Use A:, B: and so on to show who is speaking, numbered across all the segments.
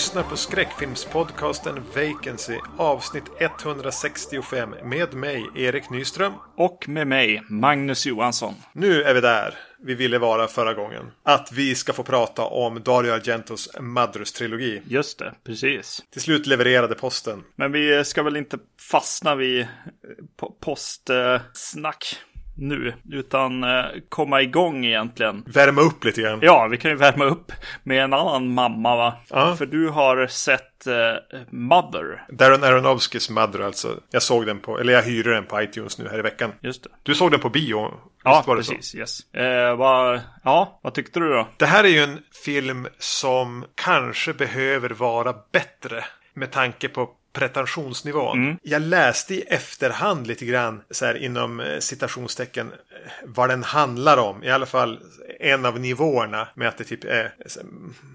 A: lyssnar på skräckfilmspodcasten Vacancy avsnitt 165 med mig, Erik Nyström.
B: Och med mig, Magnus Johansson.
A: Nu är vi där vi ville vara förra gången. Att vi ska få prata om Dario Argentos Madrus-trilogi.
B: Just det, precis.
A: Till slut levererade posten.
B: Men vi ska väl inte fastna vid postsnack nu, utan eh, komma igång egentligen.
A: Värma upp lite grann.
B: Ja, vi kan ju värma upp med en annan mamma va?
A: Ja.
B: För du har sett eh, Mother.
A: Darren Aronofskys Mother alltså. Jag såg den på, eller jag hyrde den på iTunes nu här i veckan.
B: Just det.
A: Du såg den på bio?
B: Ja, precis. Yes. Eh, vad, ja, vad tyckte du då?
A: Det här är ju en film som kanske behöver vara bättre. Med tanke på pretentionsnivån.
B: Mm.
A: Jag läste i efterhand lite grann så här inom eh, citationstecken eh, vad den handlar om. I alla fall en av nivåerna med att det typ är här,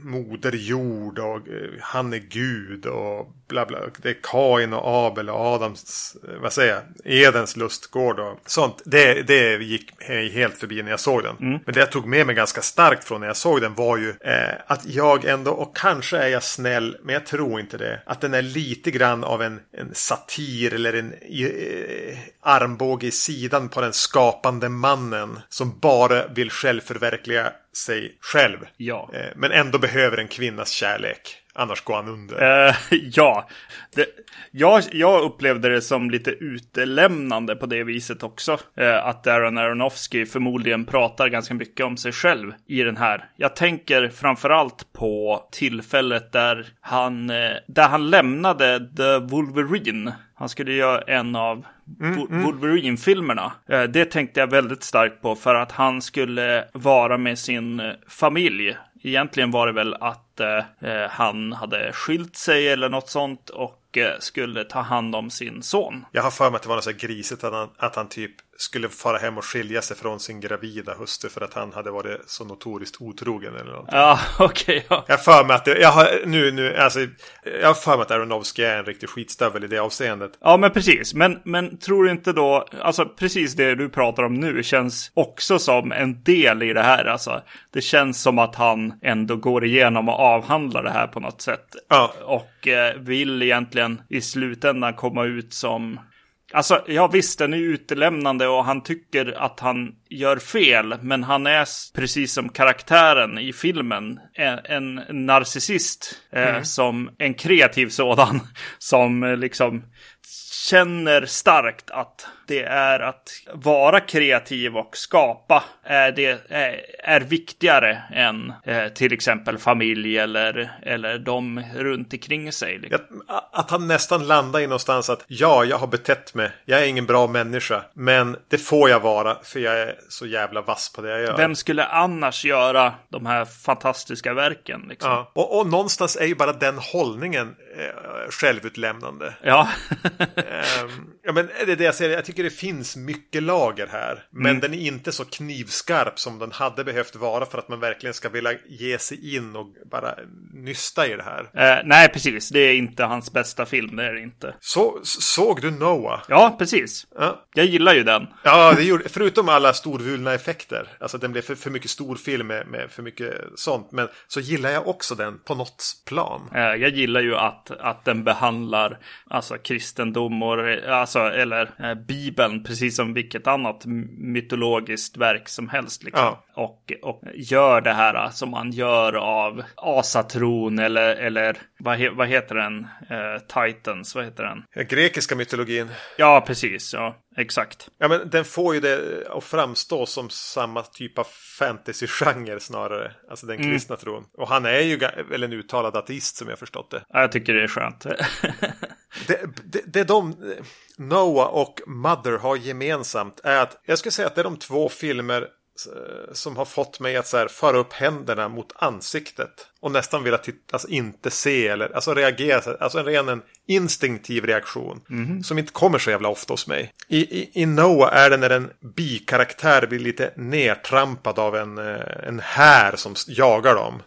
A: moder jord och eh, han är gud och bla bla. Det är Kain och Abel och Adams, eh, vad säger jag, Edens lustgård och sånt. Det, det gick mig helt förbi när jag såg den.
B: Mm.
A: Men det jag tog med mig ganska starkt från när jag såg den var ju eh, att jag ändå, och kanske är jag snäll, men jag tror inte det, att den är lite grann av en, en satir eller en eh, armbåge i sidan på den skapande mannen som bara vill självförverkliga sig själv.
B: Ja.
A: Eh, men ändå behöver en kvinnas kärlek. Annars går han under.
B: Eh, ja, det, jag, jag upplevde det som lite utelämnande på det viset också. Eh, att Darren Aronofsky förmodligen pratar ganska mycket om sig själv i den här. Jag tänker framförallt på tillfället där han, eh, där han lämnade The Wolverine. Han skulle göra en av Wo- Wolverine-filmerna. Eh, det tänkte jag väldigt starkt på för att han skulle vara med sin eh, familj. Egentligen var det väl att eh, eh, han hade skilt sig eller något sånt och eh, skulle ta hand om sin son.
A: Jag har för mig att det var något så här grisigt att han, att han typ skulle fara hem och skilja sig från sin gravida hustru för att han hade varit så notoriskt otrogen eller något.
B: Ja, okej. ja.
A: Jag för mig att det, jag har nu, nu, alltså, jag för mig att Aronofsky är en riktig skitstövel i det avseendet.
B: Ja, men precis. Men, men tror du inte då, alltså precis det du pratar om nu känns också som en del i det här. Alltså, det känns som att han ändå går igenom och avhandlar det här på något sätt.
A: Ja.
B: Och eh, vill egentligen i slutändan komma ut som Alltså, ja visst, den är utelämnande och han tycker att han gör fel. Men han är, precis som karaktären i filmen, en, en narcissist. Eh, Som en kreativ sådan. Som eh, liksom känner starkt att det är att vara kreativ och skapa är, det, är, är viktigare än eh, till exempel familj eller, eller de runt omkring sig. Liksom.
A: Att, att han nästan landar i någonstans att ja, jag har betett mig. Jag är ingen bra människa. Men det får jag vara för jag är så jävla vass på det jag gör.
B: Vem skulle annars göra de här fantastiska verken? Liksom?
A: Ja. Och, och någonstans är ju bara den hållningen eh, självutlämnande.
B: Ja.
A: Ehm, ja, men det är det jag säger. Jag tycker det finns mycket lager här. Men
B: Mm.
A: den är inte så knivskarp som den hade behövt vara för att man verkligen ska vilja ge sig in och bara nysta i det här.
B: eh, nej, precis. Det är inte hans bästa film. Det är det inte.
A: Så, såg du Noah?
B: Ja, precis.
A: Ja.
B: Jag gillar ju den.
A: Ja, det gjorde, förutom alla storvulna effekter. Alltså den blev för, för mycket storfilm med, med för mycket sånt. Men så gillar jag också den på något plan.
B: Eh, Jag gillar ju att, att den behandlar alltså kristendom och, eh, alltså, eller eh, Bibeln precis som vilket annat mytologiskt verk som helst. Liksom.
A: Ja.
B: Och, och gör det här eh, som man gör av asatron eller, eller vad, he, vad heter den? Eh, Titans, vad heter den?
A: Den grekiska mytologin.
B: Ja, precis. Ja, exakt.
A: Ja, men den får ju det att framstå som samma typ av fantasy-genre snarare. Alltså den kristna tron. Och han är ju väl en uttalad ateist som jag förstått det.
B: Ja, Jag tycker det är skönt.
A: Det, det, de Noah och Mother har gemensamt är att jag skulle säga att det är de två filmer som har fått mig att så här, föra upp händerna mot ansiktet. Och nästan vilja titta, alltså inte se eller alltså reagera. Alltså en ren en instinktiv reaktion. Som inte kommer så jävla ofta hos mig. I, i, I Noah är det när en bikaraktär blir lite nertrampad av en, eh, en här som jagar dem.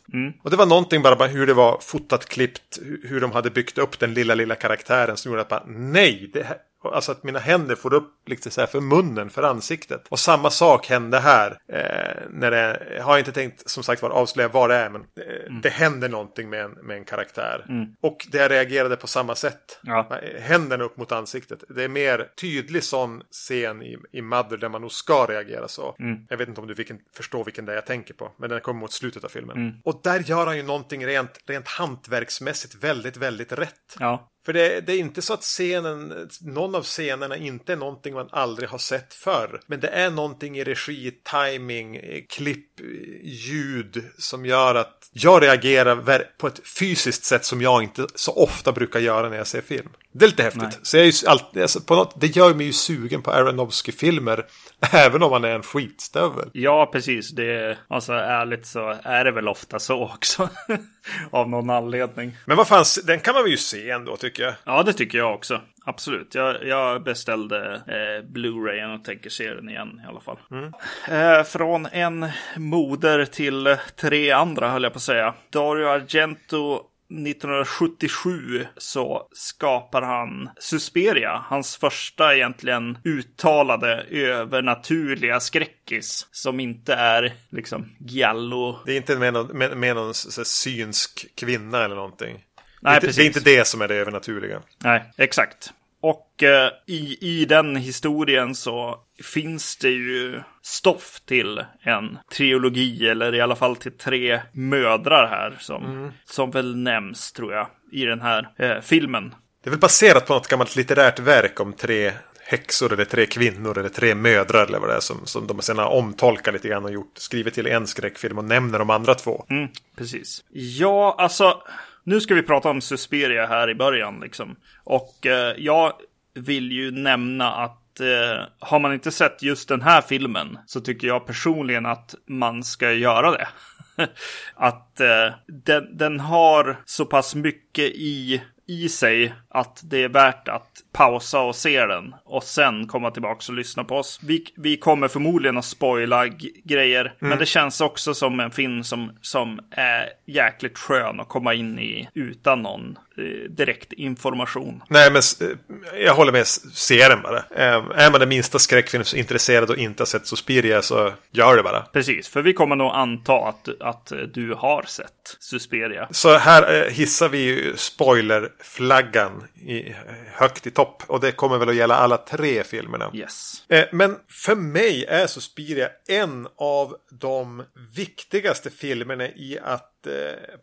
A: Och det var någonting bara, hur det var fotat, klippt, hu- hur de hade byggt upp den lilla, lilla karaktären som gjorde att bara nej, det här, Alltså att mina händer får upp liksom så här för munnen, för ansiktet. Och samma sak hände här. Eh, när det, jag har inte tänkt som sagt var avslöja vad det är. Men eh, mm. det händer någonting med en, med en karaktär. Mm. Och det reagerade på samma sätt. Ja. Händerna upp mot ansiktet. Det är mer tydlig sån scen i, i Mother där man nog ska reagera så. Mm. Jag vet inte om du vilken, förstår vilken det är jag tänker på. Men den kommer mot slutet av filmen. Mm. Och där gör han ju någonting rent, rent hantverksmässigt väldigt, väldigt rätt. Ja. För det, det, är inte så att scenen, någon av scenerna inte är någonting man aldrig har sett förr. Men det är någonting i regi, timing, klipp, ljud som gör att jag reagerar på ett fysiskt sätt som jag inte så ofta brukar göra när jag ser film. Det är lite häftigt. Nej. Så jag är ju alltid, alltså på något, det gör mig ju sugen på Aronofsky-filmer. Även om man är en skitstövel.
B: Ja, precis. Det, alltså ärligt så är det väl ofta så också. Av någon anledning.
A: Men vad fan, den kan man ju se ändå tycker jag.
B: Ja, det tycker jag också. Absolut. Jag, jag beställde eh, Blu-rayen och tänker se den igen i alla fall. Mm. Eh, från en moder till tre andra höll jag på att säga. Dario Argento 1977 så skapar han Susperia, hans första egentligen uttalade övernaturliga skräckis som inte är liksom giallo.
A: Det är inte med någon, med, med någon synsk kvinna eller någonting. Nej, det, är, det är inte det som är det övernaturliga.
B: Nej, exakt. Och eh, i, i den historien så finns det ju stoff till en trilogi eller i alla fall till tre mödrar här som, mm. som väl nämns tror jag i den här eh, filmen.
A: Det är väl baserat på något gammalt litterärt verk om tre häxor eller tre kvinnor eller tre mödrar eller vad det är som, som de sedan har omtolkat lite grann och gjort, skrivit till en skräckfilm och nämner de andra två.
B: Mm, precis. Ja, alltså nu ska vi prata om Suspiria här i början liksom. Och eh, jag vill ju nämna att eh, har man inte sett just den här filmen så tycker jag personligen att man ska göra det. att eh, den, den har så pass mycket i i sig att det är värt att pausa och se den och sen komma tillbaka och lyssna på oss. Vi, vi kommer förmodligen att spoila grejer, mm. men det känns också som en film som, som är jäkligt skön att komma in i utan någon eh, direkt information.
A: Nej, men eh, jag håller med. Se den bara. Eh, är man den minsta skräckfilmsintresserad och inte har sett Suspiria så gör det bara.
B: Precis, för vi kommer nog anta att, att du har sett Suspiria.
A: Så här eh, hissar vi spoilerflaggan i, högt i topp. Och det kommer väl att gälla alla tre filmerna.
B: Yes.
A: Eh, men för mig är Suspiria en av de viktigaste filmerna i att eh,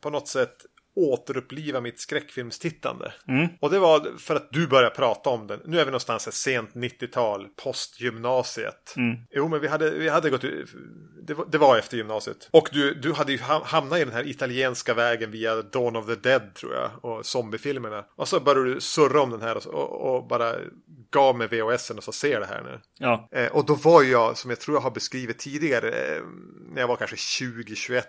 A: på något sätt återuppliva mitt skräckfilmstittande. Mm. Och det var för att du började prata om den. Nu är vi någonstans ett sent 90-tal, postgymnasiet. Mm. Jo, men vi hade, vi hade gått det var, det var efter gymnasiet. Och du, du hade ju hamnat i den här italienska vägen via Dawn of the Dead tror jag. Och zombiefilmerna. Och så började du surra om den här och, och, och bara gav mig VHSen och så ser det här nu. Ja. Eh, och då var jag, som jag tror jag har beskrivit tidigare, eh, när jag var kanske 20-21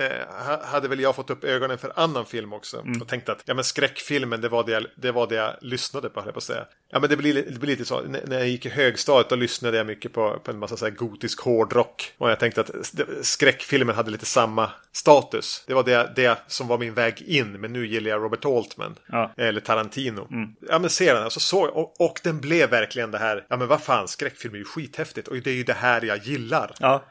A: eh, hade väl jag fått upp ögonen för annan film också. Mm. Och tänkte att ja, men skräckfilmen, det var det, jag, det var det jag lyssnade på, jag på att säga. Ja, men det blir, det blir lite så. N när jag gick i högstadiet, då lyssnade jag mycket på, på en massa så här gotisk hårdrock. Och jag tänkte att skräckfilmen hade lite samma status. Det var det, det som var min väg in. Men nu gillar jag Robert Altman. Ja. Eller Tarantino. Mm. Ja, men ser den. Alltså, så, och, och den blev verkligen det här. Ja, men vad fan, skräckfilm är ju skithäftigt. Och det är ju det här jag gillar. Ja.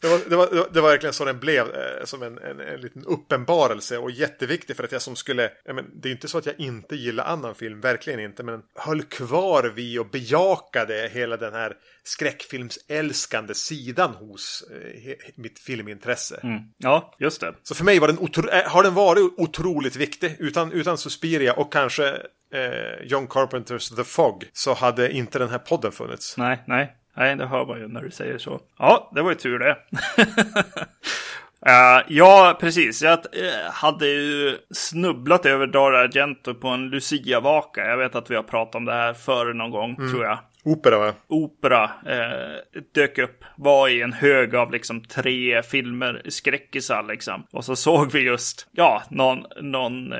A: Det var, det, var, det var verkligen så den blev, eh, som en, en, en liten uppenbarelse och jätteviktig för att jag som skulle, men, det är inte så att jag inte gillar annan film, verkligen inte, men höll kvar vid och bejakade hela den här skräckfilmsälskande sidan hos eh, mitt filmintresse. Mm.
B: Ja, just det.
A: Så för mig var den otro, eh, har den varit otroligt viktig, utan, utan Suspiria och kanske eh, John Carpenters The Fog så hade inte den här podden funnits.
B: Nej, nej. Nej, det hör man ju när du säger så. Ja, det var ju tur det. Uh, ja, precis. Jag uh, hade ju snubblat över Dara Argento på en Lucia-vaka. Jag vet att vi har pratat om det här förr någon gång, mm. tror jag.
A: Opera va?
B: Opera eh, dök upp. Var i en hög av liksom tre filmer, skräckisar liksom. Och så såg vi just, ja, någon, någon eh,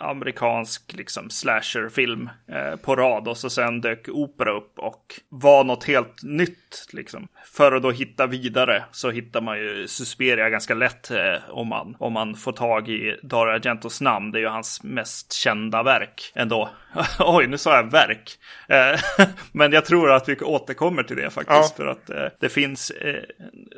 B: amerikansk liksom slasherfilm eh, på rad. Och så sen dök opera upp och var något helt nytt liksom. För att då hitta vidare så hittar man ju Susperia ganska lätt eh, om, man, om man får tag i Dario Argentos namn. Det är ju hans mest kända verk ändå. Oj, nu sa jag verk. Eh, Men jag tror att vi återkommer till det faktiskt. Ja. För att eh, det finns eh,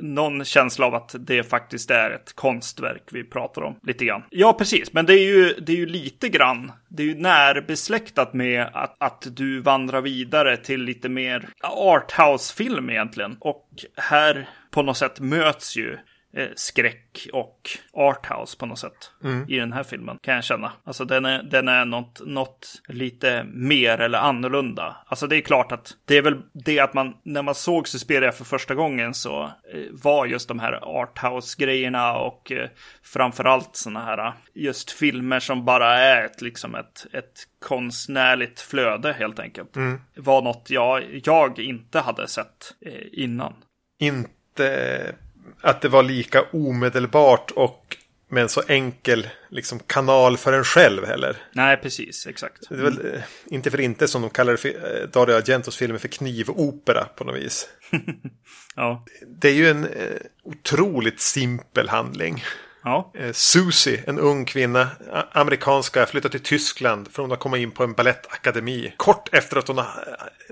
B: någon känsla av att det faktiskt är ett konstverk vi pratar om lite grann. Ja, precis. Men det är ju, det är ju lite grann, det är ju närbesläktat med att, att du vandrar vidare till lite mer arthouse-film egentligen. Och här på något sätt möts ju eh, skräck och arthouse på något sätt mm. i den här filmen kan jag känna. Alltså den är, den är något, något lite mer eller annorlunda. Alltså det är klart att det är väl det att man när man såg Suspiria för första gången så eh, var just de här arthouse-grejerna och eh, framförallt sådana här just filmer som bara är ett, liksom ett, ett konstnärligt flöde helt enkelt. Mm. Var något jag, jag inte hade sett eh, innan.
A: Inte att det var lika omedelbart och med en så enkel liksom, kanal för en själv heller.
B: Nej, precis. Exakt.
A: Det är väl eh, inte för inte som de kallar det, eh, Dario Argentos filmer för knivopera på något vis. ja. Det är ju en eh, otroligt simpel handling. Ja. Eh, Susie, en ung kvinna, amerikanska, flyttar till Tyskland för hon har kommit in på en ballettakademi. Kort efter att hon har,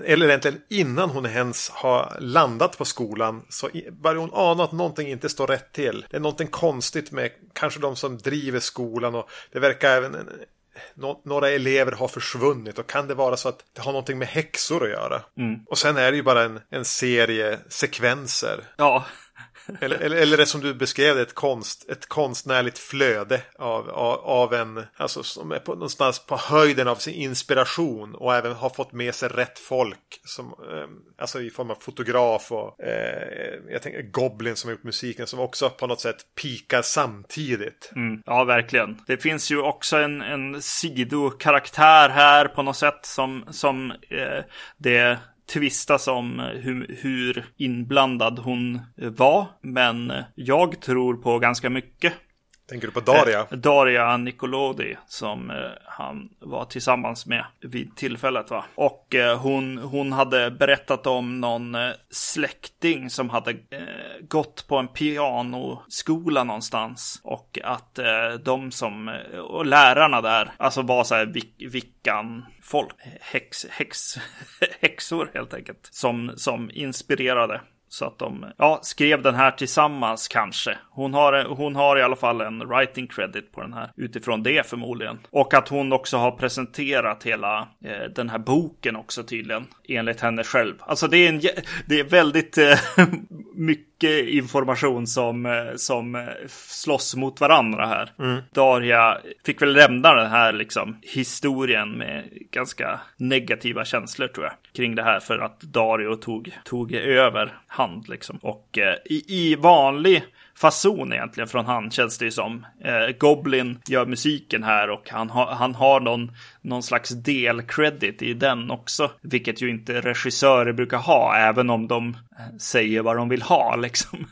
A: eller egentligen innan hon ens har landat på skolan så börjar hon ana att någonting inte står rätt till. Det är någonting konstigt med kanske de som driver skolan och det verkar även några elever har försvunnit och kan det vara så att det har någonting med häxor att göra? Mm. Och sen är det ju bara en, en serie sekvenser.
B: Ja.
A: Eller, eller, eller det som du beskrev ett, konst, ett konstnärligt flöde av, av, av, en, alltså som är på, någonstans på höjden av sin inspiration och även har fått med sig rätt folk. Som, eh, alltså i form av fotograf och eh, jag tänker Goblin som har gjort musiken som också på något sätt pikar samtidigt.
B: Mm, ja, verkligen. Det finns ju också en, en sidokaraktär här på något sätt som, som eh, det tvistas om eh, hur, hur inblandad hon var. Men eh, jag tror på ganska mycket
A: Tänker du på Daria?
B: Eh, Daria Nicolodi som eh, han var tillsammans med vid tillfället. Va? Och eh, hon, hon hade berättat om någon eh, släkting som hade eh, gått på en pianoskola någonstans. Och att eh, de som, eh, och lärarna där, alltså var så här vickan folk, häx, häx, häxor helt enkelt. Som, som inspirerade så att de ja, skrev den här tillsammans kanske. Hon har, hon har i alla fall en writing credit på den här utifrån det förmodligen. Och att hon också har presenterat hela eh, den här boken också tydligen. Enligt henne själv. Alltså det är, en, det är väldigt eh, mycket mycket information som, eh, som eh, slåss mot varandra här. Mm. Daria fick väl lämna den här liksom, historien med ganska negativa känslor tror jag. Kring det här för att Dario tog, tog över hand liksom. Och eh, i, i vanlig fason egentligen från han känns det ju som. Eh, Goblin gör musiken här och han, ha, han har någon, någon slags delcredit i den också. Vilket ju inte regissörer brukar ha, även om de eh, säger vad de vill ha liksom.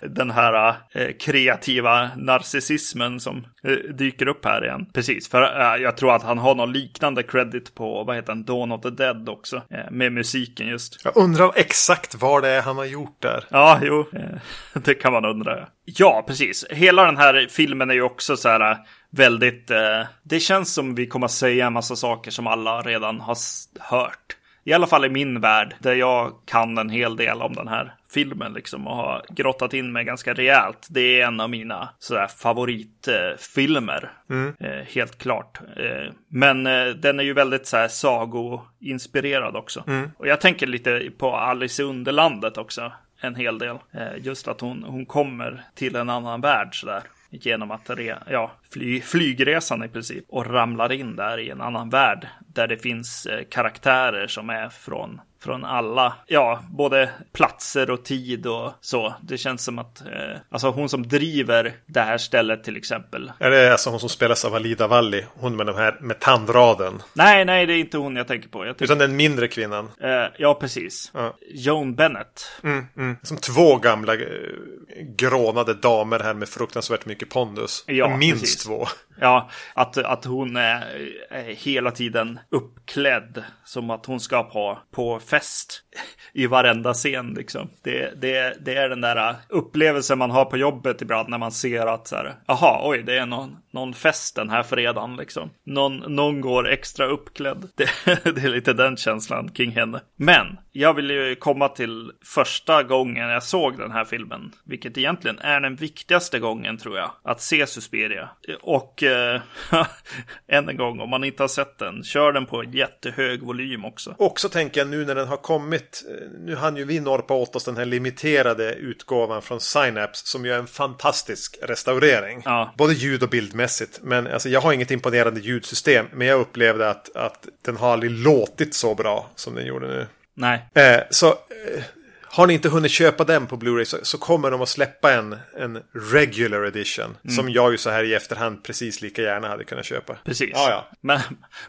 B: den här eh, kreativa narcissismen som eh, dyker upp här igen. Precis, för jag tror att han har någon liknande credit på, vad heter den, Dawn of the Dead också. Med musiken just.
A: Jag undrar exakt vad det är han har gjort där.
B: Ja, jo. det kan man undra. Ja, precis. Hela den här filmen är ju också så här väldigt... Eh, det känns som vi kommer att säga en massa saker som alla redan har hört. I alla fall i min värld, där jag kan en hel del om den här filmen liksom och har grottat in mig ganska rejält. Det är en av mina sådär favoritfilmer. Mm. Eh, helt klart. Eh, men eh, den är ju väldigt såhär sagoinspirerad också. Mm. Och jag tänker lite på Alice i Underlandet också en hel del. Eh, just att hon, hon kommer till en annan värld sådär. Genom att re, ja, fly, flygresan i princip. Och ramlar in där i en annan värld. Där det finns eh, karaktärer som är från, från alla, ja, både platser och tid och så. Det känns som att, eh, alltså hon som driver det här stället till exempel.
A: Är det alltså hon som spelas av Alida Valli? Hon med de här med tandraden?
B: Nej, nej, det är inte hon jag tänker på. Jag tänker,
A: Utan den mindre kvinnan?
B: eh, ja, precis.
A: Ja.
B: Joan Bennett.
A: Mm, mm. Som två gamla eh, grånade damer här med fruktansvärt mycket pondus.
B: Ja,
A: Minst
B: precis.
A: två.
B: Ja, att, att hon är, är hela tiden uppklädd som att hon ska på, på fest i varenda scen liksom. Det, det, det är den där äh, upplevelsen man har på jobbet ibland när man ser att så här, jaha, oj, det är någon, någon fest den här fredagen liksom. Någon, någon går extra uppklädd. Det, det är lite den känslan kring henne. Men jag vill ju komma till första gången jag såg den här filmen, vilket egentligen är den viktigaste gången tror jag, att se Suspiria. Och eh, än en gång, om man inte har sett den, kör den på jättehög volym också.
A: Också tänker jag nu när den har kommit. eh, Nu hann ju vi norpa åt oss den här limiterade utgåvan från Synapse. Som ju är en fantastisk restaurering.
B: Ja.
A: Både ljud och bildmässigt. Men alltså, jag har inget imponerande ljudsystem. Men jag upplevde att, att den har aldrig låtit så bra som den gjorde nu.
B: Nej,
A: Eh, så eh, har ni inte hunnit köpa den på Blu-ray så, så kommer de att släppa en, en regular edition. Som jag ju så här i efterhand precis lika gärna hade kunnat köpa.
B: precis.
A: Ja, ja.
B: Men,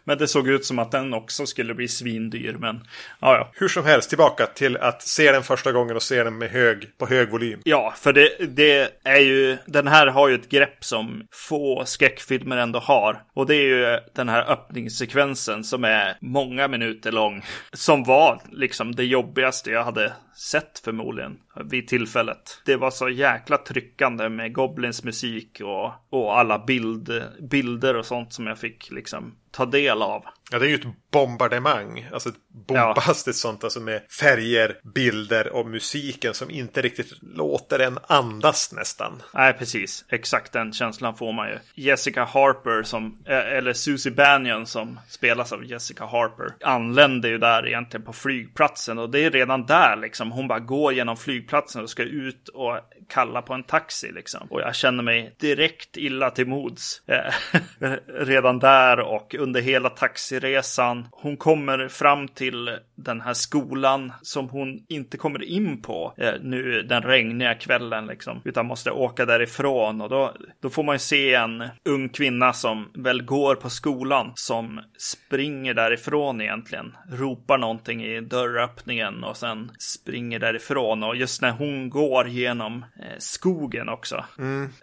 B: men det såg ut som att den också skulle bli svindyr. Men ja, ja.
A: Hur som helst tillbaka till att se den första gången och se den med hög, på hög volym.
B: Ja, för det, det är ju, den här har ju ett grepp som få skräckfilmer ändå har. Och det är ju den här öppningssekvensen som är många minuter lång. Som var liksom det jobbigaste jag hade sett förmodligen vid tillfället. Det var så jäkla tryckande med Goblins musik och, och alla bild, bilder och sånt som jag fick liksom ta del av.
A: Ja, det är ju ett bombardemang. Alltså ett bombastiskt sånt. Alltså med färger, bilder och musiken som inte riktigt låter en andas nästan.
B: Nej, precis. Exakt den känslan får man ju. Jessica Harper som, eh, eller Susie Bannion som spelas av Jessica Harper, anländer ju där egentligen på flygplatsen och det är redan där liksom. Hon bara går genom flygplatsen och ska ut och kalla på en taxi liksom. Och jag känner mig direkt illa till mods. Eh, redan där och under hela taxiresan. Hon kommer fram till den här skolan som hon inte kommer in på eh, nu den regniga kvällen liksom. Utan måste åka därifrån och då, då får man ju se en ung kvinna som väl går på skolan som springer därifrån egentligen. Ropar någonting i dörröppningen och sen springer därifrån. Och just när hon går genom eh, skogen också.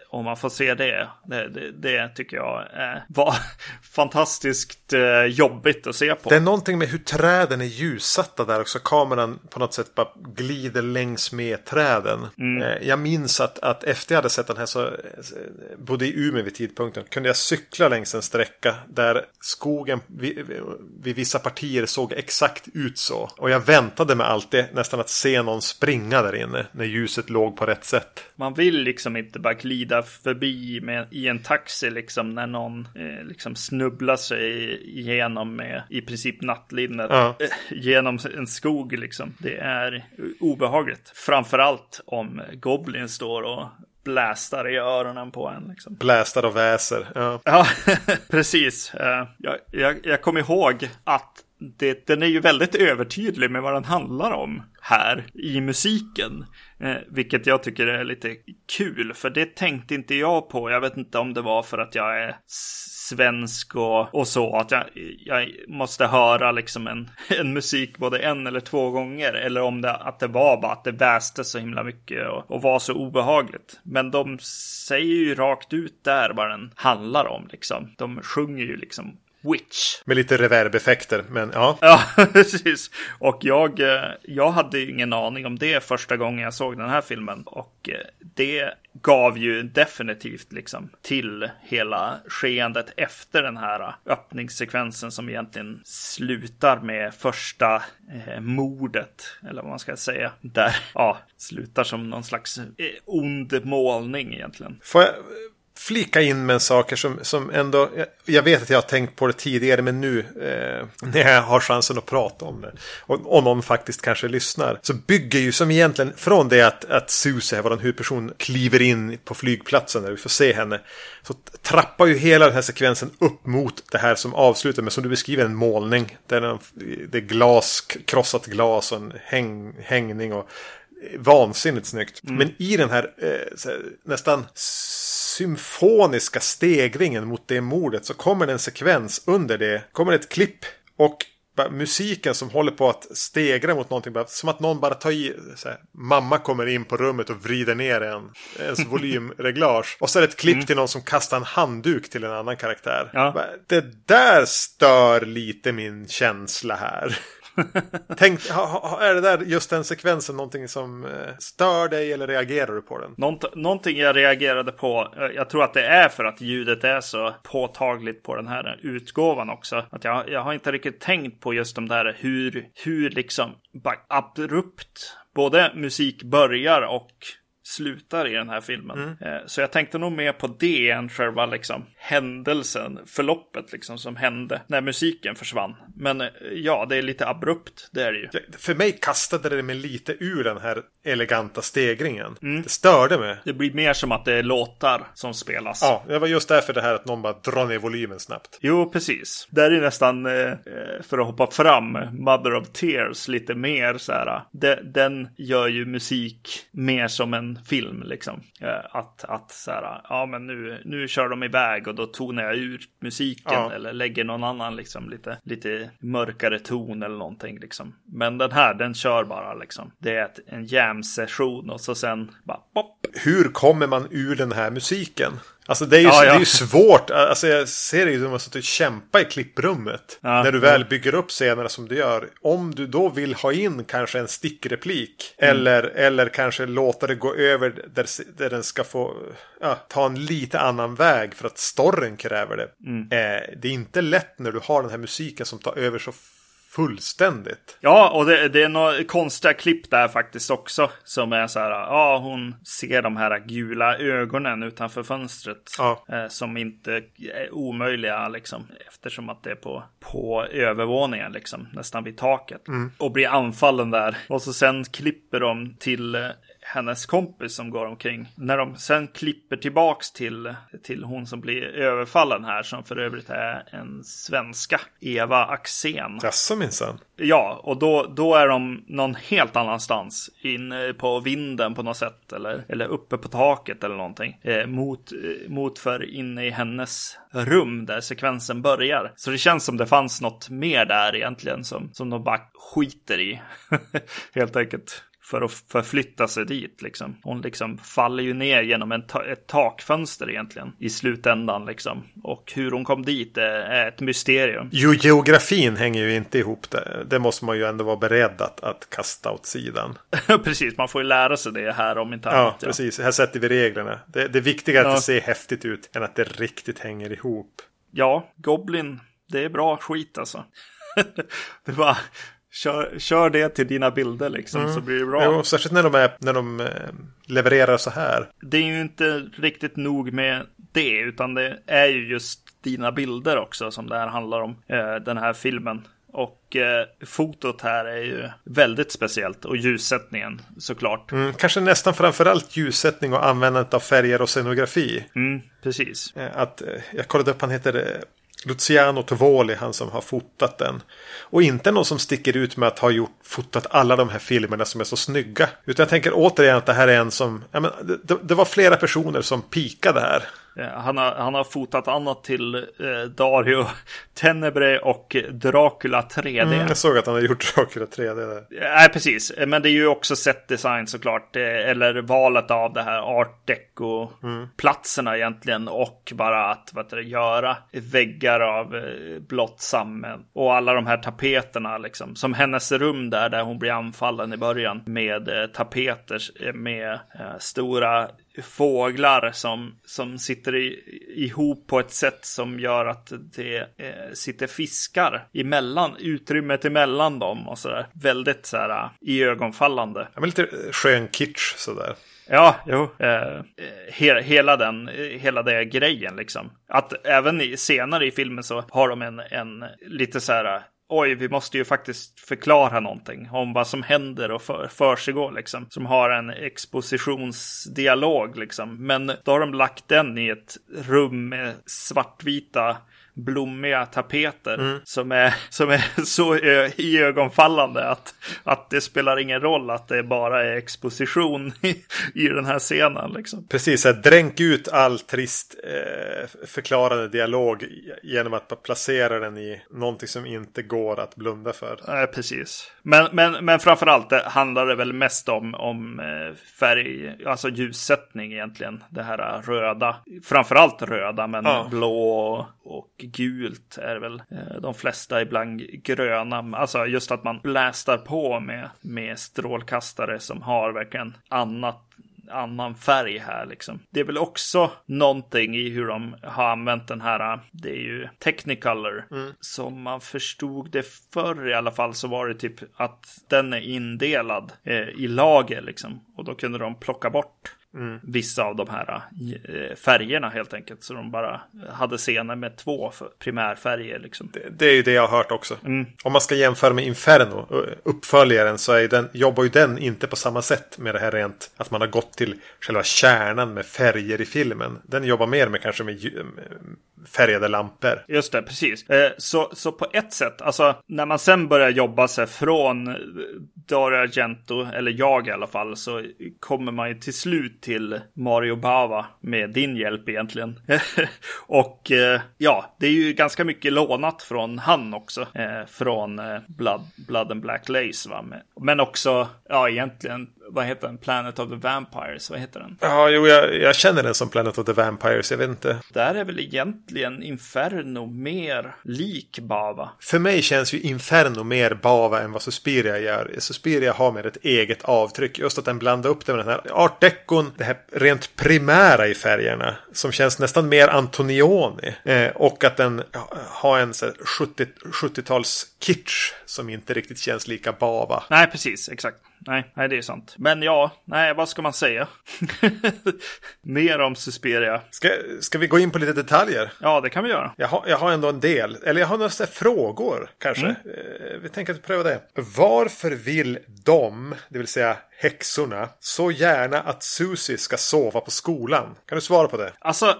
B: Och man får se det. Det, det, det tycker jag eh, var fantastiskt eh, jobbigt att se på.
A: Det är någonting med hur träden är ljussatta där också. Kameran på något sätt bara glider längs med träden. Eh, Jag minns att, att efter jag hade sett den här så eh, bodde i Umeå vid tidpunkten. Kunde jag cykla längs en sträcka där skogen vid, vid, vid vissa partier såg exakt ut så. Och jag väntade med allt det nästan att se någon springa där inne. När ljuset låg på rätt sätt.
B: Man vill liksom inte bara glida förbi med, i en taxi liksom när någon eh, liksom snubblar sig igenom med i princip nattlinnet
A: Ja.
B: eh, genom en skog liksom. Det är obehagligt. Framförallt om Goblin står och blästar i öronen på en liksom.
A: Blästar och väser. Ja.
B: Ja, precis. Eh, Jag, jag, jag kommer ihåg att det, den är ju väldigt övertydlig med vad den handlar om här i musiken. Eh, vilket jag tycker är lite kul, för det tänkte inte jag på. Jag vet inte om det var för att jag är svensk och, och så, att jag, jag måste höra liksom en, en musik både en eller två gånger. Eller om det, att det var bara att det väste så himla mycket och, och var så obehagligt. Men de säger ju rakt ut där vad den handlar om liksom. De sjunger ju liksom Witch.
A: Med lite reverbeffekter. Men ja.
B: Ja, precis. Och jag, eh, jag hade ju ingen aning om det första gången jag såg den här filmen. Och eh, det gav ju definitivt liksom till hela skeendet efter den här öppningssekvensen som egentligen slutar med första eh, mordet. Eller vad man ska säga. Där, ja, slutar som någon slags eh, ond målning egentligen.
A: Får jag flika in med saker som, som ändå, jag, vet att jag har tänkt på det tidigare men nu eh, när jag har chansen att prata om det och, och någon faktiskt kanske lyssnar så bygger ju som egentligen från det att, att Susie, vår huvudperson, kliver in på flygplatsen när vi får se henne så trappar ju hela den här sekvensen upp mot det här som avslutar med som du beskriver en målning. Där det är glas, krossat glas och en häng, hängning och vansinnigt snyggt. Mm. Men i den här, eh, här nästan symfoniska stegringen mot det mordet så kommer det en sekvens under det. Kommer ett klipp och musiken som håller på att stegra mot någonting. Som att någon bara tar i. Här, mamma kommer in på rummet och vrider ner en, ens volymreglage. Och så är det ett klipp mm. till någon som kastar en handduk till en annan karaktär. Ja. Det där stör lite min känsla här. Tänk, är det där just den sekvensen någonting som eh, stör dig eller reagerar du på den?
B: Nånt, någonting jag reagerade på, eh, jag tror att det är för att ljudet är så påtagligt på den här utgåvan också. Att jag, jag har inte riktigt tänkt på just de där hur, hur liksom abrupt både musik börjar och slutar i den här filmen. Mm. Eh, så jag tänkte nog mer på det än själva liksom händelsen, förloppet liksom som hände när musiken försvann. Men eh, ja, det är lite abrupt, det är det ju.
A: För mig kastade det mig lite ur den här eleganta stegringen. Mm. Det störde mig.
B: Det blir mer som att det är låtar som spelas.
A: Ja, det var just därför det här att någon bara drar ner volymen snabbt.
B: Jo, precis. Där är nästan, eh, för att hoppa fram, Mother of Tears lite mer så här. Den gör ju musik mer som en film liksom. Eh, att, att så här, ja men nu, nu kör de iväg och då tonar jag ut musiken ja. eller lägger någon annan liksom lite, lite mörkare ton eller någonting liksom. Men den här, den kör bara liksom. Det är ett, en jam-session och så sen bara pop.
A: Hur kommer man ur den här musiken? Alltså det är ju, ja, ja. Det är ju svårt. Alltså jag ser det ju som att kämpa i klipprummet. Ja, när du väl bygger upp scenerna som du gör. Om du då vill ha in kanske en stickreplik. Mm. Eller, eller kanske låta det gå över där, där den ska få ta en lite annan väg. För att storyn kräver det. Mm. Eh, det är inte lätt när du har den här musiken som tar över så fullständigt.
B: Ja, och det, det är några konstiga klipp där faktiskt också. Som är så här, ja hon ser de här gula ögonen utanför fönstret. Ja. Eh, som inte är omöjliga liksom. Eftersom att det är på, på övervåningen liksom. Nästan vid taket. Mm. Och blir anfallen där. Och så sen klipper de till eh, hennes kompis som går omkring. När de sen klipper tillbaks till, till hon som blir överfallen här, som för övrigt är en svenska, Eva Axén.
A: Jaså minsann.
B: Ja, och då, då är de någon helt annanstans. Inne på vinden på något sätt, eller, eller uppe på taket eller någonting. Eh, mot, eh, mot för inne i hennes rum där sekvensen börjar. Så det känns som det fanns något mer där egentligen som, som de bara skiter i. helt enkelt för att förflytta sig dit. Liksom. Hon liksom faller ju ner genom en ta ett takfönster egentligen i slutändan. Liksom. Och hur hon kom dit är ett mysterium.
A: Jo, geografin hänger ju inte ihop. Det, det måste man ju ändå vara beredd att, att kasta åt sidan.
B: precis, man får ju lära sig det här om inte
A: annat. Ja, precis. Här sätter vi reglerna. Det, det är att ja. det ser häftigt ut än att det riktigt hänger ihop.
B: Ja, Goblin, det är bra skit alltså. det var Kör, kör det till dina bilder liksom mm. så blir det bra.
A: Jo, särskilt när de, är, när de eh, levererar så här.
B: Det är ju inte riktigt nog med det utan det är ju just dina bilder också som det här handlar om. Eh, den här filmen. Och eh, fotot här är ju väldigt speciellt och ljussättningen såklart.
A: Mm, kanske nästan framförallt ljussättning och användandet av färger och scenografi.
B: Mm, precis.
A: Eh, att, jag kollade upp, han heter Luciano Tovoli, han som har fotat den. Och inte någon som sticker ut med att ha gjort, fotat alla de här filmerna som är så snygga. Utan jag tänker återigen att det här är en som, ja, men, det, det var flera personer som pikade här.
B: Han har, han har fotat annat till eh, Dario Tenebre och Dracula 3D. Mm,
A: jag såg att han har gjort Dracula 3D. Där.
B: Nej, precis. Men det är ju också set design såklart. Eh, eller valet av det här art deco-platserna mm. egentligen. Och bara att vad det, göra väggar av eh, blått sammen. Och alla de här tapeterna liksom. Som hennes rum där, där hon blir anfallen i början. Med eh, tapeter eh, med eh, stora fåglar som, som sitter i, ihop på ett sätt som gör att det eh, sitter fiskar emellan, utrymmet emellan dem och sådär. Väldigt så här i ögonfallande.
A: Ja, men lite skön kitsch sådär.
B: Ja, jo. Eh, he hela den, hela den grejen liksom. Att även i, senare i filmen så har de en, en lite så här oj, vi måste ju faktiskt förklara någonting om vad som händer och för, försiggår liksom. Som har en expositionsdialog liksom. Men då har de lagt den i ett rum med svartvita blommiga tapeter mm. som, är, som är så iögonfallande att, att det spelar ingen roll att det bara är exposition i, i den här scenen. Liksom.
A: Precis, att dränk ut all trist eh, förklarande dialog genom att placera den i någonting som inte går att blunda för.
B: Nej, precis. Men, men, men framförallt det handlar det väl mest om, om eh, färg, alltså ljussättning egentligen. Det här röda, framförallt röda, men ja. blå och gult är väl eh, de flesta ibland gröna. Alltså just att man blästar på med, med strålkastare som har verkligen annat annan färg här liksom. Det är väl också någonting i hur de har använt den här, det är ju Technicolor. Mm. Som man förstod det förr i alla fall så var det typ att den är indelad eh, i lager liksom. Och då kunde de plocka bort Mm. vissa av de här äh, färgerna helt enkelt. Så de bara hade scener med två primärfärger. Liksom.
A: Det, det, är ju det jag har hört också. Mm. Om man ska jämföra med Inferno, uppföljaren, så är den, jobbar ju den inte på samma sätt med det här rent att man har gått till själva kärnan med färger i filmen. Den jobbar mer med kanske med färgade lampor.
B: Just det, precis. Eh, så, så på ett sätt, alltså när man sen börjar jobba sig från Dario Argento, eller jag i alla fall, så kommer man ju till slut till Mario Bava med din hjälp egentligen. och eh, ja, det är ju ganska mycket lånat från han också. Eh, från eh, Blood, Blood and Black Lace va. Men också, ja egentligen vad heter den? Planet of the Vampires, vad heter den?
A: Ja, jo, jag, jag, känner den som Planet of the Vampires, jag vet inte.
B: Där är väl egentligen Inferno mer lik Bava.
A: För mig känns ju Inferno mer Bava än vad Suspiria gör. Suspiria har mer ett eget avtryck, just att den blandar upp det med den här art decon, det här rent primära i färgerna, som känns nästan mer Antonioni. Eh, och att den har en 70, 70-tals kitsch som inte riktigt känns lika Bava.
B: Nej, precis, exakt. Nej, nej, det är sant. Men ja, nej, vad ska man säga? Mer om Suspiria.
A: Ska, ska vi gå in på lite detaljer?
B: Ja, det kan vi göra.
A: Jag har, jag har ändå en del, eller jag har några frågor kanske. Mm. Eh, vi tänker att pröva det. Varför vill de, det vill säga häxorna, så gärna att Susie ska sova på skolan? Kan du svara på det?
B: Alltså,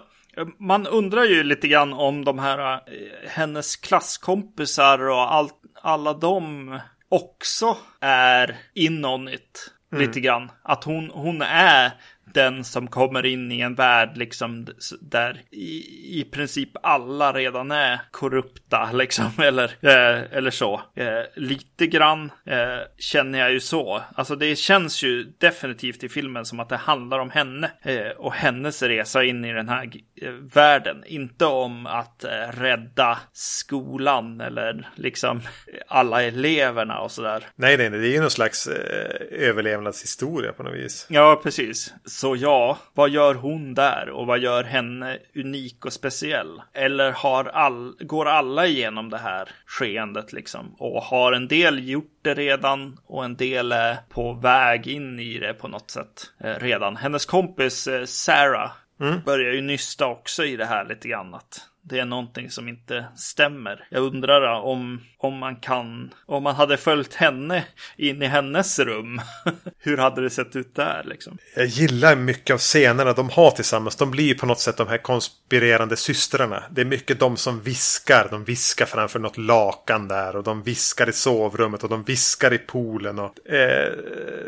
B: man undrar ju lite grann om de här, eh, hennes klasskompisar och allt, alla de också är in on it. Mm. Lite grann. Att hon, hon är den som kommer in i en värld liksom där i, i princip alla redan är korrupta liksom eller, eh, eller så. Eh, lite grann eh, känner jag ju så. Alltså det känns ju definitivt i filmen som att det handlar om henne eh, och hennes resa in i den här eh, världen. Inte om att eh, rädda skolan eller liksom alla eleverna och sådär.
A: Nej, nej, nej, det är ju någon slags överlevnadshistoria på något vis.
B: Ja, precis. Så ja, vad gör hon där och vad gör henne unik och speciell? Eller har all, går alla igenom det här skeendet liksom? Och har en del gjort det redan och en del är på väg in i det på något sätt eh, redan. Hennes kompis eh, Sarah mm. börjar ju nysta också i det här lite grann. Att det är någonting som inte stämmer. Jag undrar om, om man kan, om man hade följt henne in i hennes rum. Hur hade det sett ut där liksom?
A: Jag gillar mycket av scenerna de har tillsammans. De blir på något sätt de här konspirerande systrarna. Det är mycket de som viskar. De viskar framför något lakan där och de viskar i sovrummet och de viskar i poolen. Och, eh,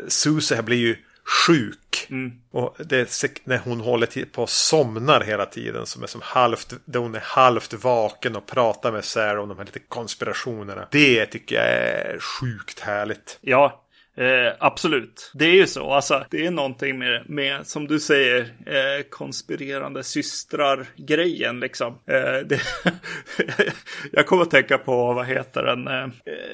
A: Susie blir ju sjuk. Mm. Och det är när hon håller på och somnar hela tiden. Som är som halvt, där hon är halvt vaken och pratar med Sarah om de här lite konspirationerna. Det tycker jag är sjukt härligt.
B: Ja, Eh, absolut, det är ju så. Alltså, det är någonting med, med som du säger, eh, konspirerande systrar-grejen liksom. Eh, det, jag kommer att tänka på, vad heter den? Eh,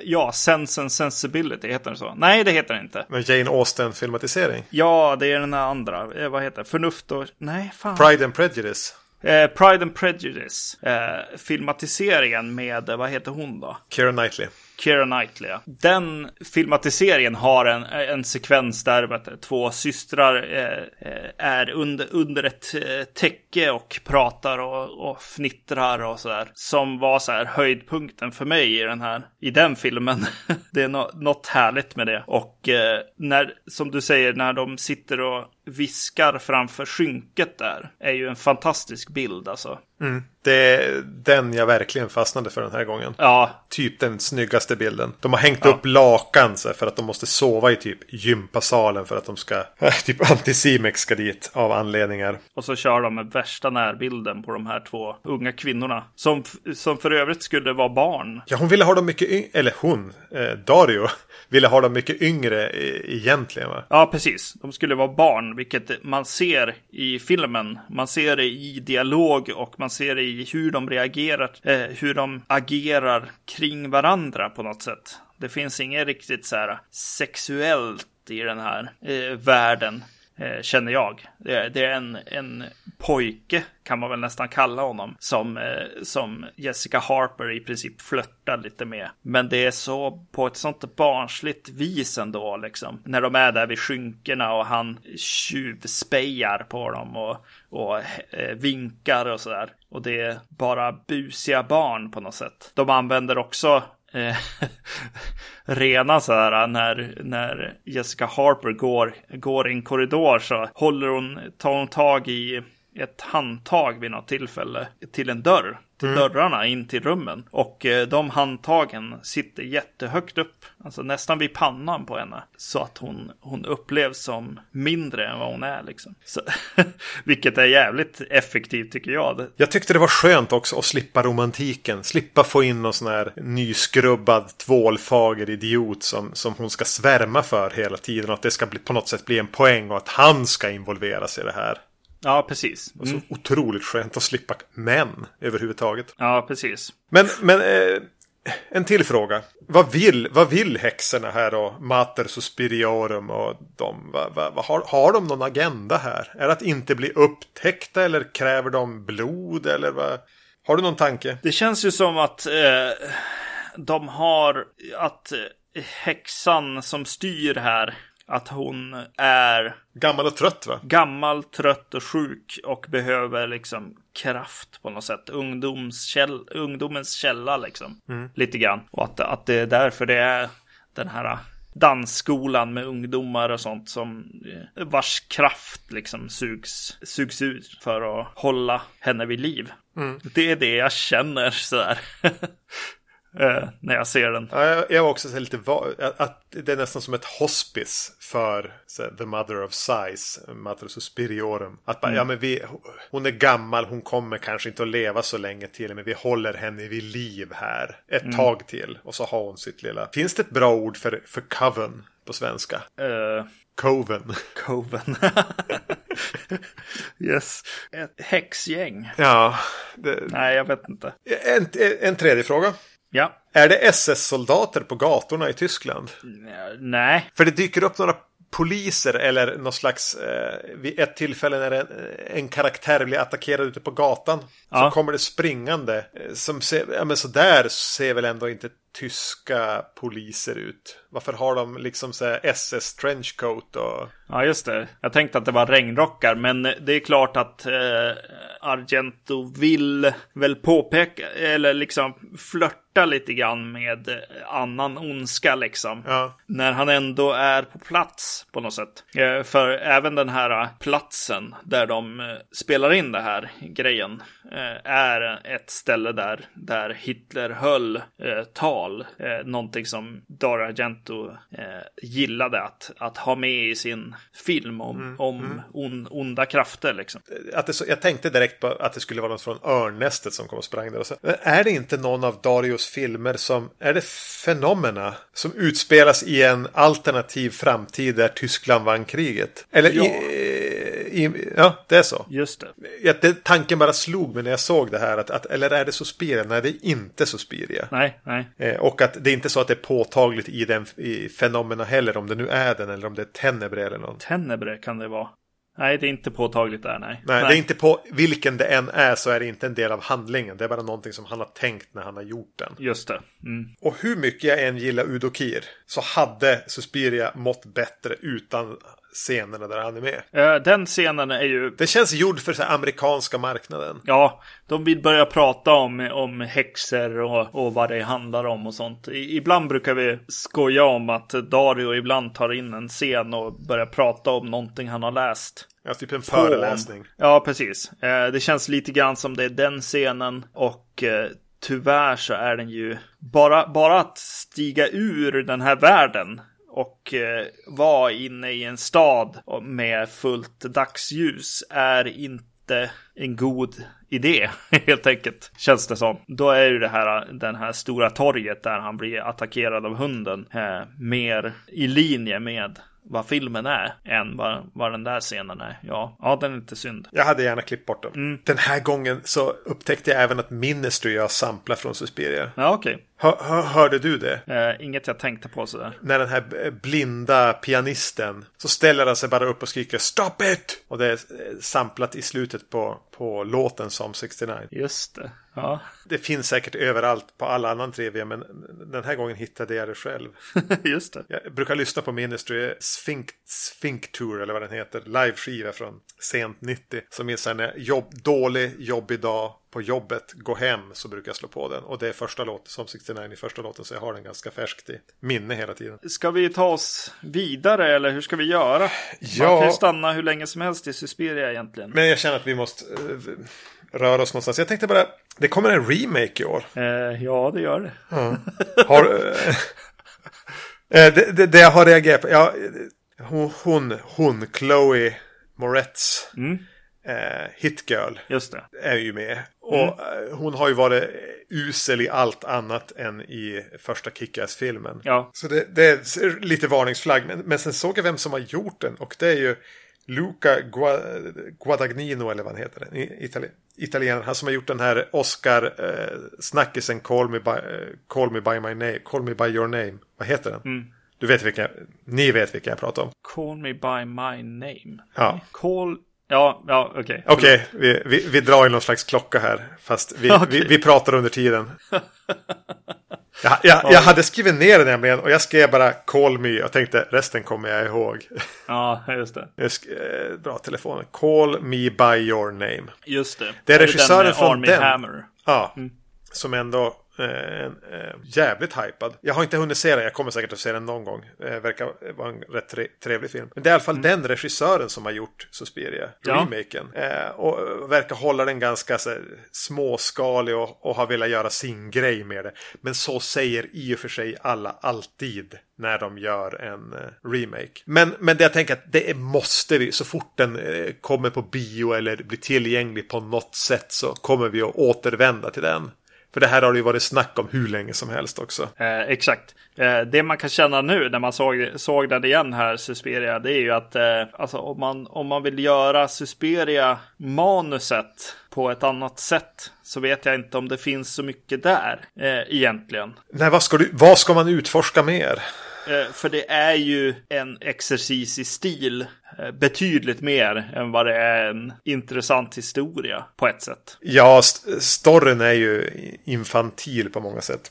B: ja, Sense and Sensibility, heter den så? Nej, det heter den inte.
A: Men Jane Austen-filmatisering?
B: Ja, det är den andra. Eh, vad heter det? Förnuft och... Nej, fan.
A: Pride and Prejudice.
B: Eh, Pride and Prejudice. Eh, filmatiseringen med, vad heter hon då?
A: Keira Knightley.
B: Keira Knightley. Den filmatiseringen har en, en sekvens där vet, två systrar eh, eh, är under, under ett eh, täcke och pratar och, och fnittrar och sådär. Som var så här höjdpunkten för mig i den här, i den filmen. det är no, något härligt med det. Och eh, när, som du säger, när de sitter och viskar framför skynket där är ju en fantastisk bild alltså.
A: Mm. Det är den jag verkligen fastnade för den här gången.
B: Ja.
A: Typ den snyggaste bilden. De har hängt ja. upp lakan så för att de måste sova i typ gympasalen för att de ska... Typ Anticimex ska dit av anledningar.
B: Och så kör de med värsta närbilden på de här två unga kvinnorna. Som, som för övrigt skulle vara barn.
A: Ja, hon ville ha dem mycket yngre. Eller hon, eh, Dario, ville ha dem mycket yngre egentligen va?
B: Ja, precis. De skulle vara barn, vilket man ser i filmen. Man ser det i dialog och man ser det i hur de reagerar, eh, hur de agerar kring varandra på något sätt. Det finns inget riktigt så här sexuellt i den här eh, världen. Eh, känner jag. Det är, det är en, en pojke, kan man väl nästan kalla honom, som, eh, som Jessica Harper i princip flörtar lite med. Men det är så på ett sånt barnsligt vis ändå, liksom. När de är där vid skynkena och han tjuvspejar på dem och, och eh, vinkar och sådär. Och det är bara busiga barn på något sätt. De använder också eh, rena så här när, när Jessica Harper går, går i en korridor så håller hon, tar hon tag i ett handtag vid något tillfälle till en dörr till mm. dörrarna in till rummen. Och eh, de handtagen sitter jättehögt upp, alltså nästan vid pannan på henne. Så att hon, hon upplevs som mindre än vad hon är liksom. Så, vilket är jävligt effektivt tycker jag.
A: Jag tyckte det var skönt också att slippa romantiken. Slippa få in någon sån här nyskrubbad tvålfager idiot som, som hon ska svärma för hela tiden. Och att det ska bli, på något sätt bli en poäng och att han ska involveras i det här.
B: Ja, precis.
A: Och så mm. otroligt skönt att slippa män överhuvudtaget.
B: Ja, precis.
A: Men, men eh, en till fråga. Vad vill, vad vill häxorna här då? Mater Suspiriorum och de. Vad, vad, vad, har, har de någon agenda här? Är det att inte bli upptäckta eller kräver de blod eller vad? Har du någon tanke?
B: Det känns ju som att eh, de har att häxan som styr här att hon är
A: Gammal och trött va?
B: Gammal, trött och sjuk och behöver liksom kraft på något sätt. Ungdomskäll, ungdomens källa liksom. Mm. Lite grann. Och att, att det är därför det är den här dansskolan med ungdomar och sånt som eh, vars kraft liksom sugs, sugs ut för att hålla henne vid liv. Mm. Det är det jag känner sådär. eh, när jag ser den.
A: Ja, jag, jag var också så lite att det är nästan som ett hospice för så, The Mother of Size, Mother Suspiriorum. Att bara, mm. ja men vi, hon är gammal, hon kommer kanske inte att leva så länge till, men vi håller henne vid liv här ett mm. tag till. Och så har hon sitt lilla... Finns det ett bra ord för, för coven på svenska?
B: Uh...
A: Coven.
B: Coven. yes. Ett häxgäng.
A: Ja.
B: Det... Nej, jag vet inte.
A: En, en tredje fråga.
B: Ja.
A: Är det SS-soldater på gatorna i Tyskland?
B: Nej.
A: För det dyker upp några poliser eller någon slags... Eh, vid ett tillfälle när en, en karaktär blir attackerad ute på gatan. Ja. Så kommer det springande. Eh, som ser, ja men så där ser väl ändå inte tyska poliser ut? Varför har de liksom så SS trenchcoat och...
B: Ja, just det. Jag tänkte att det var regnrockar, men det är klart att eh, Argento vill väl påpeka, eller liksom flörta lite grann med annan ondska liksom.
A: Ja.
B: När han ändå är på plats på något sätt. Eh, för även den här platsen där de eh, spelar in det här grejen eh, är ett ställe där, där Hitler höll eh, tal. Eh, någonting som Dario Argento eh, gillade att, att ha med i sin film om, mm, om mm. On, onda krafter. Liksom.
A: Att det så, jag tänkte direkt på att det skulle vara något från Örnnästet som kom och sprang där. Och så. Är det inte någon av Darios filmer som, är det Fenomena som utspelas i en alternativ framtid där Tyskland vann kriget? Eller ja. i, i, ja, det är så.
B: Just det.
A: Ja, det. Tanken bara slog mig när jag såg det här. Att, att, eller är det Suspiria? Nej, det är inte Suspiria.
B: Nej, nej.
A: Eh, och att det är inte så att det är påtagligt i den i fenomena heller. Om det nu är den eller om det är Tenebre eller något.
B: Tenebre kan det vara. Nej, det är inte påtagligt där, nej.
A: Nej, det är inte på vilken det än är så är det inte en del av handlingen. Det är bara någonting som han har tänkt när han har gjort den.
B: Just det. Mm.
A: Och hur mycket jag än gillar Udo Kier så hade Suspiria mått bättre utan scenerna där han är med.
B: Eh, Den scenen är ju...
A: Det känns gjord för så amerikanska marknaden.
B: Ja, de vill börja prata om, om häxor och, och vad det handlar om och sånt. I, ibland brukar vi skoja om att Dario ibland tar in en scen och börjar prata om någonting han har läst.
A: Ja, typ en föreläsning.
B: Ja, precis. Eh, Det känns lite grann som det är den scenen och eh, tyvärr så är den ju bara, bara att stiga ur den här världen och eh, vara inne i en stad med fullt dagsljus är inte en god idé, helt enkelt. Känns det som. Då är ju det här, den här stora torget där han blir attackerad av hunden eh, mer i linje med vad filmen är än vad, vad den där scenen är. Ja, ja den är inte synd.
A: Jag hade gärna klippt bort dem.
B: Mm.
A: Den här gången så upptäckte jag även att Ministry jag samplar från Suspiria.
B: Ja, okej.
A: Hör, hör, hörde du det?
B: Eh, inget jag tänkte på sådär.
A: När den här blinda pianisten så ställer han sig bara upp och skriker Stop it! Och det är eh, samplat i slutet på, på låten som 69.
B: Just det. Ja,
A: Det finns säkert överallt på alla annan trivia men den här gången hittade jag det själv.
B: just det.
A: Jag brukar lyssna på Ministry Sphinx, Sphinx Tour eller vad den heter. Live-skiva från sent 90. Som är så här när jobb, dålig, jobbig dag på jobbet, gå hem så brukar jag slå på den. Och det är första låten, som 69 i första låten så jag har den ganska färskt i minne hela tiden.
B: Ska vi ta oss vidare eller hur ska vi göra? Man
A: Ja.
B: kan ju stanna hur länge som helst i Suspiria egentligen.
A: Men jag känner att vi måste eh, röra oss någonstans. Jag tänkte bara, det kommer en remake i år.
B: Eh, ja, det gör det.
A: Har, eh, eh, det, det, det jag har reagerat på, ja, hon, hon, hon Chloe Moretz, eh, Hitgirl,
B: Just det.
A: är ju med. Och eh, hon har ju varit usel i allt annat än i första Kick-Ass-filmen.
B: Ja.
A: Så det, det är lite varningsflagg. Men, men sen såg jag vem som har gjort den. Och det är ju Luca Gua, Guadagnino eller vad han heter. Itali, italienaren. Han som har gjort den här Oscar-snackisen Call, me by, eh, Call me by my name. Call me by your name. Vad heter den? Du vet vilken, ni vet vilken jag pratar om.
B: Call me by my name.
A: Ja.
B: Call... Ja, ja, okej.
A: Okej, vi, vi, vi drar i någon slags klocka här. Fast vi,
B: Okej.
A: vi, vi pratar under tiden. Jag, jag, jag hade skrivit ner det nämligen och jag skrev bara call me och tänkte resten kommer jag ihåg.
B: Ja, just det.
A: Jag sk- eh, bra telefonen. Call me by your name.
B: Just det.
A: Det är
B: den
A: regissören
B: med
A: från
B: Army
A: den.
B: Hammer.
A: Ja, som ändå eh, en, eh, jävligt hypad. Jag har inte hunnit se den, jag kommer säkert att se den någon gång. Eh, verkar vara en rätt tre, trevlig film. Men det är i alla fall den regissören som har gjort Suspiria,
B: Ja.
A: remaken. Eh, och verkar hålla den ganska så, småskalig och, och har velat göra sin grej med det. Men så säger i och för sig alla alltid när de gör en eh, remake. Men, men det jag tänker att det är- måste vi, så fort den eh, kommer på bio eller blir tillgänglig på något sätt så kommer vi att återvända till den. För det här har det ju varit snack om hur länge som helst också.
B: Eh, exakt. Eh, det man kan känna nu när man såg, såg den igen här, Suspiria, det är ju att eh, alltså, om, man, om man vill göra Suspiria-manuset på ett annat sätt så vet jag inte om det finns så mycket där eh, egentligen.
A: Nej, vad ska, du, vad ska man utforska mer?
B: Eh, för det är ju en exercis i stil eh, betydligt mer än vad det är en intressant historia på ett sätt.
A: Ja, st- storyn är ju infantil på många sätt.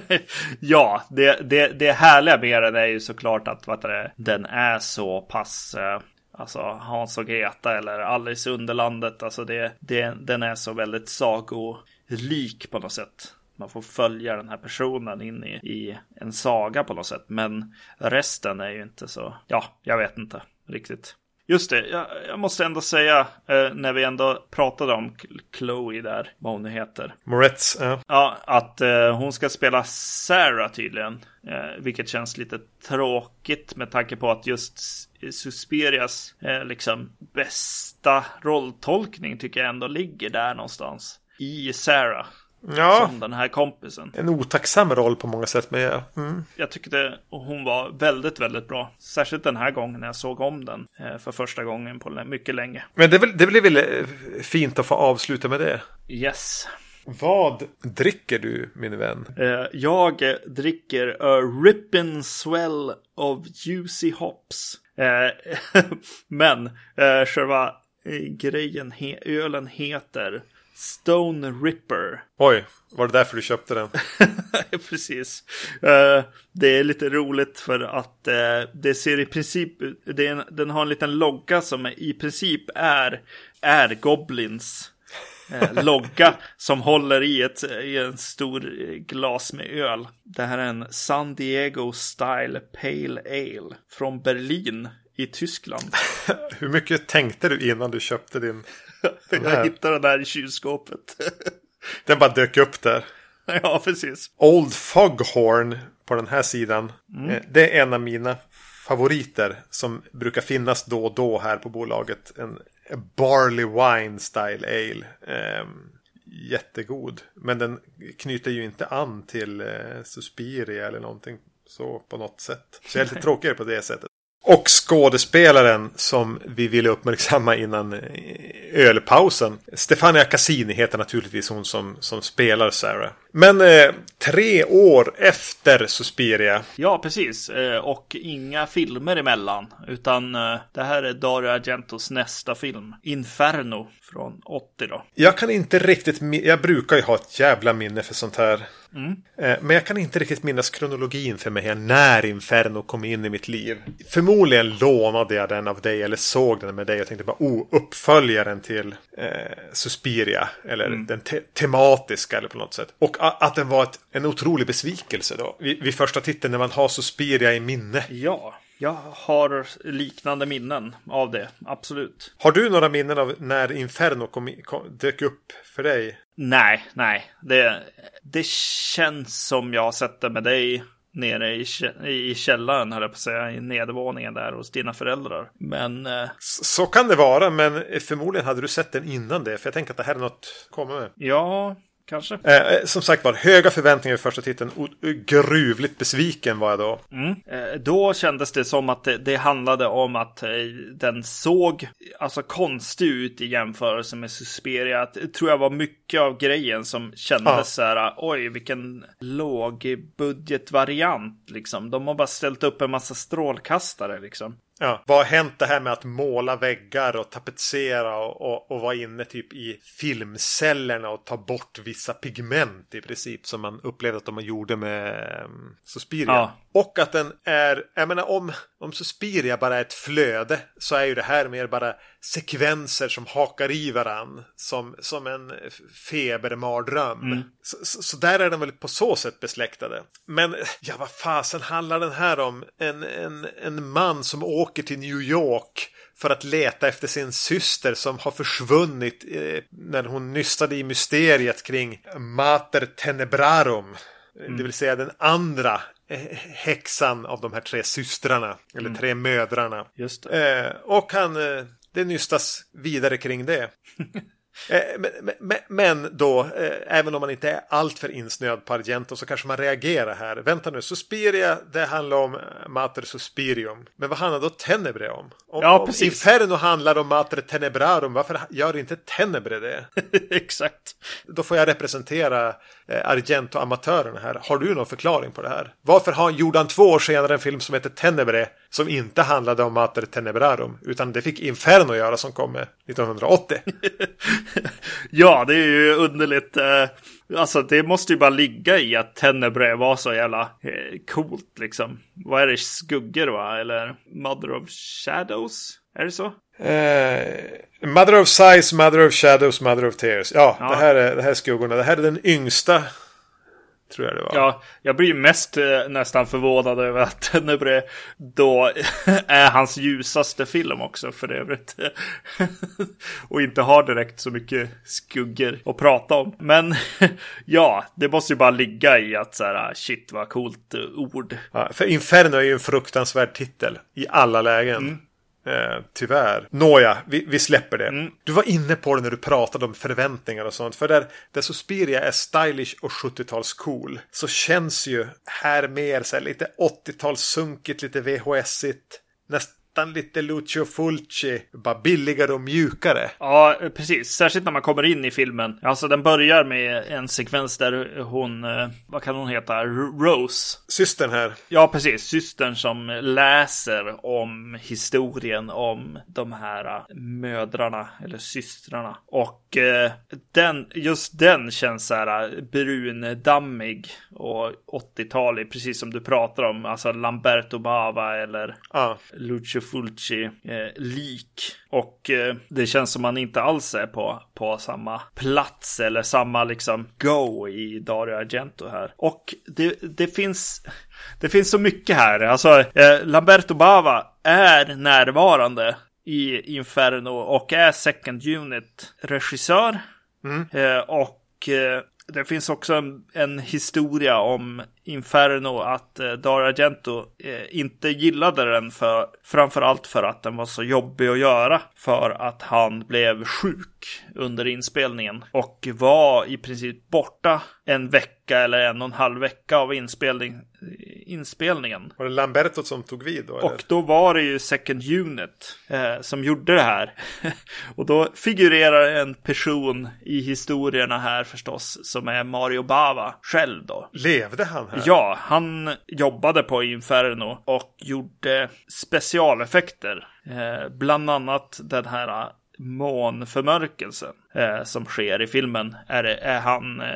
B: ja, det, det, det härliga med den är ju såklart att vad det, den är så pass eh, Alltså Hans och Greta eller Alice i Underlandet. Alltså det, det, den är så väldigt sagolik på något sätt. Man får följa den här personen in i, i en saga på något sätt. Men resten är ju inte så, ja, jag vet inte riktigt. Just det, jag, jag måste ändå säga eh, när vi ändå pratade om Chloe där, vad hon heter.
A: Moretz, ja.
B: Ja, att eh, hon ska spela Sarah tydligen. Eh, vilket känns lite tråkigt med tanke på att just Suspirias eh, liksom bästa rolltolkning tycker jag ändå ligger där någonstans. I Sarah.
A: Ja,
B: Som den här kompisen.
A: en otacksam roll på många sätt. Men ja. Mm.
B: Jag tyckte hon var väldigt, väldigt bra. Särskilt den här gången när jag såg om den. Eh, för första gången på mycket länge.
A: Men det, det blir väl eh, fint att få avsluta med det.
B: Yes.
A: Vad dricker du, min vän?
B: Eh, jag dricker A Rippin' Swell of Juicy Hops. Men själva grejen, ölen heter Stone Ripper.
A: Oj, var det därför du köpte den?
B: Precis. Uh, det är lite roligt för att uh, det ser i princip det en, den har en liten logga som i princip är, är Goblins uh, logga som håller i ett i en stor glas med öl. Det här är en San Diego Style Pale Ale från Berlin i Tyskland.
A: Hur mycket tänkte du innan du köpte din?
B: Jag hittade den där i kylskåpet.
A: den bara dök upp där.
B: Ja, precis.
A: Old Foghorn på den här sidan. Mm. Det är en av mina favoriter som brukar finnas då och då här på bolaget. En Barley Wine Style Ale. Eh, jättegod. Men den knyter ju inte an till eh, Suspiria eller någonting så på något sätt. Så jag är lite tråkigare på det sättet. Och skådespelaren som vi ville uppmärksamma innan eh, ölpausen. Stefania Cassini heter naturligtvis hon som, som spelar Sarah. Men eh, tre år efter Suspiria.
B: Ja, precis. Eh, och inga filmer emellan. Utan eh, det här är Dario Argentos nästa film. Inferno från 80 då.
A: Jag kan inte riktigt, jag brukar ju ha ett jävla minne för sånt här. Mm. Eh, men jag kan inte riktigt minnas kronologin för mig här när Inferno kom in i mitt liv. Förmodligen lånade jag den av dig eller såg den med dig och tänkte bara oh, uppföljaren till eh, Suspiria. Eller mm. den te tematiska eller på något sätt. Och att den var ett, en otrolig besvikelse då. Vid, vid första titeln när man har Suspiria i minne.
B: Ja. Jag har liknande minnen av det, absolut.
A: Har du några minnen av när Inferno kom, kom, dök upp för dig?
B: Nej, nej. Det, det känns som jag det med dig nere i, i källaren, höll jag på att säga, i nedervåningen där hos dina föräldrar. Men... Eh...
A: Så, kan det vara, men förmodligen hade du sett den innan det, för jag tänker att det här är något komma med.
B: Ja, kanske.
A: Eh, eh, som sagt var, höga förväntningar i första titeln. Och gruvligt besviken var jag då.
B: Mm. Eh, då kändes det som att det, det handlade om att eh, den såg alltså konstig ut i jämförelse med Suspiria. Det tror jag var mycket av grejen som kändes ja. så här, oj vilken lågbudgetvariant liksom. De har bara ställt upp en massa strålkastare liksom.
A: Ja, vad har hänt det här med att måla väggar och tapetsera och, och, och vara inne typ i filmcellerna och ta bort vissa pigment i princip som man upplevde att de gjorde med um, Suspiria. Ja. Och att den är, jag menar om, om Suspiria bara är ett flöde så är ju det här mer bara sekvenser som hakar i varann som, som en febermardröm. Mm. Så, så, så, där är den väl på så sätt besläktade. Men ja, vad fasen handlar den här om? En, en, en man som åker till New York för att leta efter sin syster som har försvunnit eh, när hon nystade i mysteriet kring Mater Tenebrarum. Mm. Det vill säga den andra häxan av de här tre systrarna. Eller mm. tre mödrarna.
B: Just
A: eh, och han, eh, det nystas vidare kring det. Eh, men, men, då, eh, även om man inte är alltför insnöad på Argento så kanske man reagerar här. Vänta nu, Suspiria, det handlar om eh, Mater Suspirium. Men vad handlar då Tenebre om? Om,
B: ja,
A: om Inferno handlar om Mater Tenebrarum, varför gör inte Tenebre det?
B: Exakt.
A: Då får jag representera Eh, Argento-amatörerna här. Har du någon förklaring på det här? Varför har, gjorde han två år senare en film som heter Tenebre som inte handlade om Mater Tenebrarum utan det fick Inferno göra som kom med 1980?
B: ja, det är ju underligt. Eh, alltså det måste ju bara ligga i att Tenebre var så jävla eh, coolt liksom. Vad är det, skuggor va? Eller Mother of Shadows? Är det så?
A: Uh, mother of Size, Mother of Shadows, Mother of Tears. Ja, ja, Det, här är, det här är skuggorna. Det här är den yngsta Tror jag det var.
B: Ja, jag blir mest eh, nästan förvånad över att Tenebre då är hans ljusaste film också för övrigt. och inte har direkt så mycket skuggor att prata om. Men ja, det måste ju bara ligga i att så här, shit vad coolt ord.
A: Ja, för Inferno är ju en fruktansvärd titel i alla lägen. Mm. Eh, tyvärr. Nåja, vi, vi släpper det. Mm. Du var inne på det när du pratade om förväntningar och sånt. För där, där Suspiria är stylish och 70-tals cool. Så känns ju här mer så här, lite 80-tals sunkigt, lite VHS-igt. Näst, nästan lite Lucio Fulci, bara billigare och mjukare.
B: Ja, precis. Särskilt när man kommer in i filmen. Alltså den börjar med en sekvens där hon, eh, vad kan hon heta, Rose.
A: Systern här.
B: Ja, precis. Systern som läser om historien om de här eh, mödrarna eller systrarna. Och eh, den, just den känns så här brundammig och 80-talig, precis som du pratar om. Alltså Lamberto Bava eller
A: ja.
B: Lucio Fulci eh, lik. Och eh, det känns som man inte alls är på, på samma plats eller samma liksom go i Dario Argento här. Och det, det finns det finns så mycket här. Alltså eh, Lamberto Bava är närvarande i Inferno och är second unit regissör.
A: Mm.
B: Eh, och eh, det finns också en, en, historia om Inferno att eh, Dario Argento eh, inte gillade den för framförallt för att den var så jobbig att göra för att han blev sjuk under inspelningen och var i princip borta en vecka eller en och en halv vecka av inspelning, inspelningen.
A: Var det Lamberto som tog vid då?
B: Eller? Och då var det ju Second Unit eh, som gjorde det här. och då figurerar en person i historierna här förstås som är Mario Bava själv då.
A: Levde han här?
B: Ja, han jobbade på Inferno och gjorde specialeffekter. Eh, bland annat den här månförmörkelsen eh, som sker i filmen är, är han eh,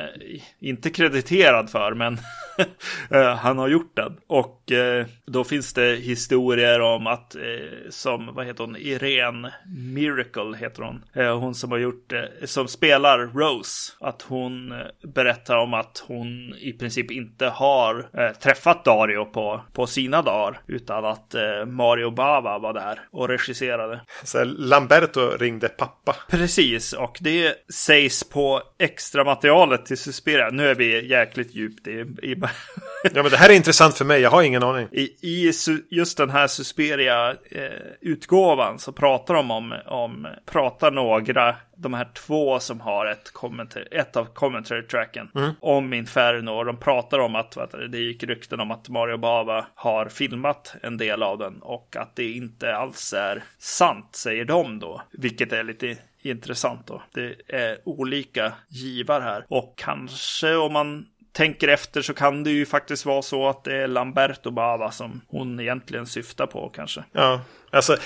B: inte krediterad för, men eh, han har gjort den. Och eh, då finns det historier om att, eh, som, vad heter hon, Irene Miracle heter hon, eh, hon som har gjort, som spelar Rose, att hon berättar om att hon i princip inte har träffat Dario på, på sina dagar, utan att Mario Bava var där och regisserade.
A: Så Lamberto ringde pappa.
B: Precis, och det sägs på extra materialet till Suspiria. Nu är vi jäkligt djupt i... i...
A: ja, men det här är intressant för mig. Jag har ingen aning.
B: I, i just den här Suspiria-utgåvan eh, så pratar de om, om, pratar några, de här två som har ett, ett av commentary-tracken
A: mm.
B: om Inferno. Och de pratar om att du, det gick rykten om att Mario Bava har filmat en del av den och att det inte alls är sant, säger de då. Vilket är lite intressant då. Det är olika givar här och kanske om man tänker efter så kan det ju faktiskt vara så att det är Lamberto Bava som hon egentligen syftar på kanske.
A: Ja, alltså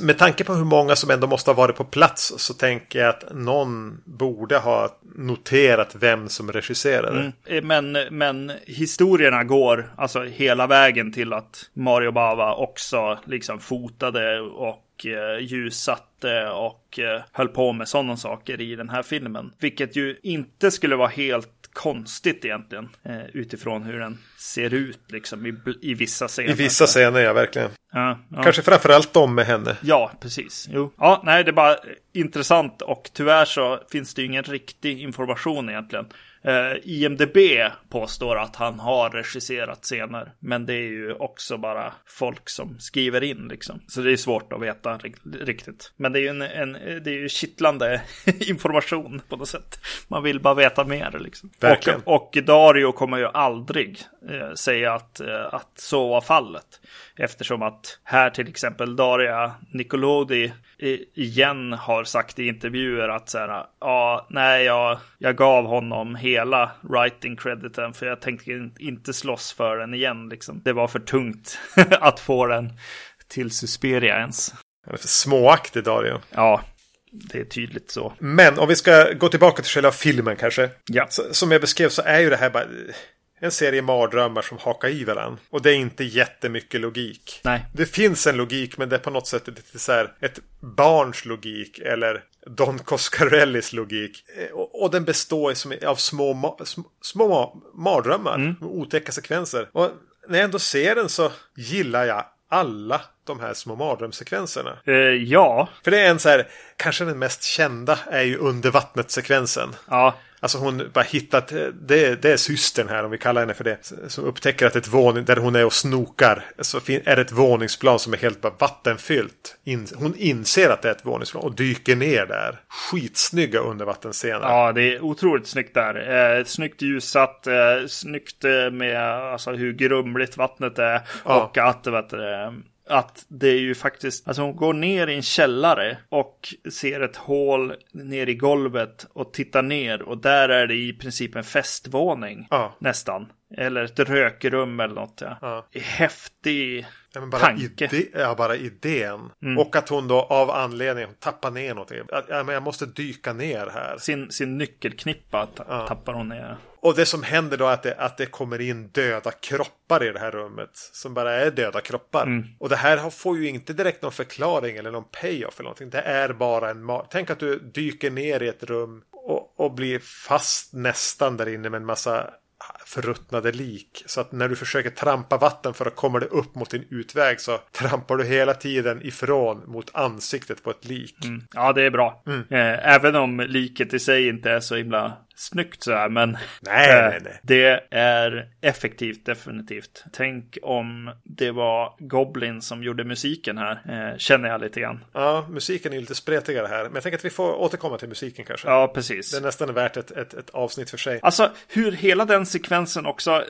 A: med tanke på hur många som ändå måste ha varit på plats så tänker jag att någon borde ha noterat vem som regisserade. Mm.
B: Eh, men, men historierna går alltså hela vägen till att Mario Bava också liksom fotade och eh, ljussatte och eh, höll på med sådana saker i den här filmen. Vilket ju inte skulle vara helt konstigt egentligen eh, utifrån hur den ser ut liksom i, i vissa scener.
A: I vissa scener, ja verkligen.
B: Ja, ja.
A: Kanske framförallt de med henne.
B: Ja, precis. Jo. Ja, nej, det är bara intressant och tyvärr så finns det ju ingen riktig information egentligen. Uh, IMDB påstår att han har regisserat scener, men det är ju också bara folk som skriver in liksom. Så det är svårt att veta riktigt. Men det är ju en, en det är ju kittlande information på något sätt. Man vill bara veta mer liksom.
A: Verkligen.
B: Och, och Dario kommer ju aldrig uh, säga att, uh, att så var fallet. Eftersom att här till exempel Daria Nicolodi igen har sagt i intervjuer att så här, ja, nej, jag, jag gav honom hela writing crediten för jag tänkte inte slåss för den igen. Liksom. Det var för tungt att få den till Susperia ens.
A: Han är för småaktig Dario.
B: Ja, det är tydligt så.
A: Men om vi ska gå tillbaka till själva filmen kanske.
B: Ja.
A: Så, som jag beskrev så är ju det här bara en serie mardrömmar som hakar i varandra. Och det är inte jättemycket logik.
B: Nej.
A: Det finns en logik men det är på något sätt lite så här ett barns logik eller Don Coscarellis logik. Eh, och, och den består av små, ma små mardrömmar. Mm. Otäcka sekvenser. Och när jag ändå ser den så gillar jag alla de här små mardrömssekvenserna.
B: Uh, ja.
A: För det är en så här, kanske den mest kända är ju under vattnet-sekvensen.
B: Ja.
A: Alltså hon bara hittat, det, det är systern här om vi kallar henne för det. Som upptäcker att ett våning, där hon är och snokar. Så är det ett våningsplan som är helt bara vattenfyllt. In, hon inser att det är ett våningsplan och dyker ner där. Skitsnygga undervattensscener.
B: Ja, det är otroligt snyggt där. Eh, snyggt ljusat, eh, snyggt med alltså, hur grumligt vattnet är. Ja. Och att vet du, att det är ju faktiskt, alltså hon går ner i en källare och ser ett hål ner i golvet och tittar ner och där är det i princip en festvåning
A: Ja.
B: nästan. Eller ett rökrum eller något. Ja.
A: Ja.
B: Häftig
A: Ja, men bara,
B: tanke.
A: ide- ja, bara idén.
B: Mm.
A: Och att hon då av anledning tappar ner någonting. Ja, men jag måste dyka ner här.
B: Sin, sin nyckelknippa
A: Ja.
B: tappar hon ner.
A: Och det som händer då är att det, att det kommer in döda kroppar i det här rummet. Som bara är döda kroppar.
B: Mm.
A: Och det här får ju inte direkt någon förklaring eller någon payoff eller någonting. Det är bara en Tänk att du dyker ner i ett rum och, och blir fast nästan där inne med en massa förruttnade lik. Så att när du försöker trampa vatten för att komma dig upp mot din utväg så trampar du hela tiden ifrån mot ansiktet på ett lik.
B: Mm. Ja, det är bra. Eh, även om liket i sig inte är så himla snyggt så här, men
A: Nej,
B: eh,
A: nej, nej.
B: det är effektivt definitivt. Tänk om det var Goblin som gjorde musiken här, eh, känner jag lite grann.
A: Ja, musiken är lite spretigare här. Men jag tänker att vi får återkomma till musiken kanske.
B: Ja, precis.
A: Det är nästan värt ett, ett, ett avsnitt för sig.
B: Alltså hur hela den sekvensen också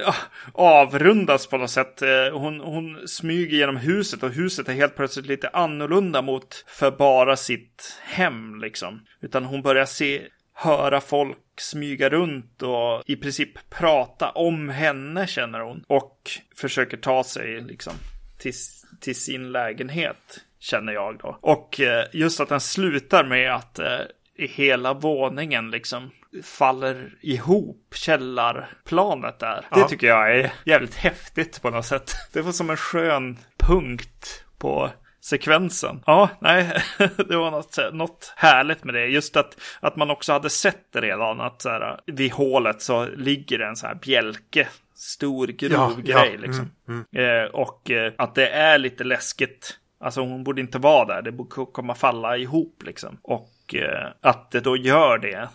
B: avrundas på något sätt. Eh, Hon, hon smyger genom huset och huset är helt plötsligt lite annorlunda mot för bara sitt hem liksom. Utan hon börjar se, höra folk smyga runt och i princip prata om henne känner hon. Och försöker ta sig liksom till, till sin lägenhet känner jag då. Och eh, just att den slutar med att eh, hela våningen liksom faller ihop, källarplanet där. Det
A: Ja.
B: tycker jag är jävligt häftigt på något sätt. Det var som en skön punkt på sekvensen. Ja, nej, det var något, något härligt med det. Just att, att man också hade sett det redan, att så här, vid hålet så ligger det en så här bjälke, stor grov
A: Ja, ja,
B: grej liksom. Eh, och eh, att det är lite läskigt. Alltså hon borde inte vara där, det borde komma falla ihop liksom. Och eh, att det då gör det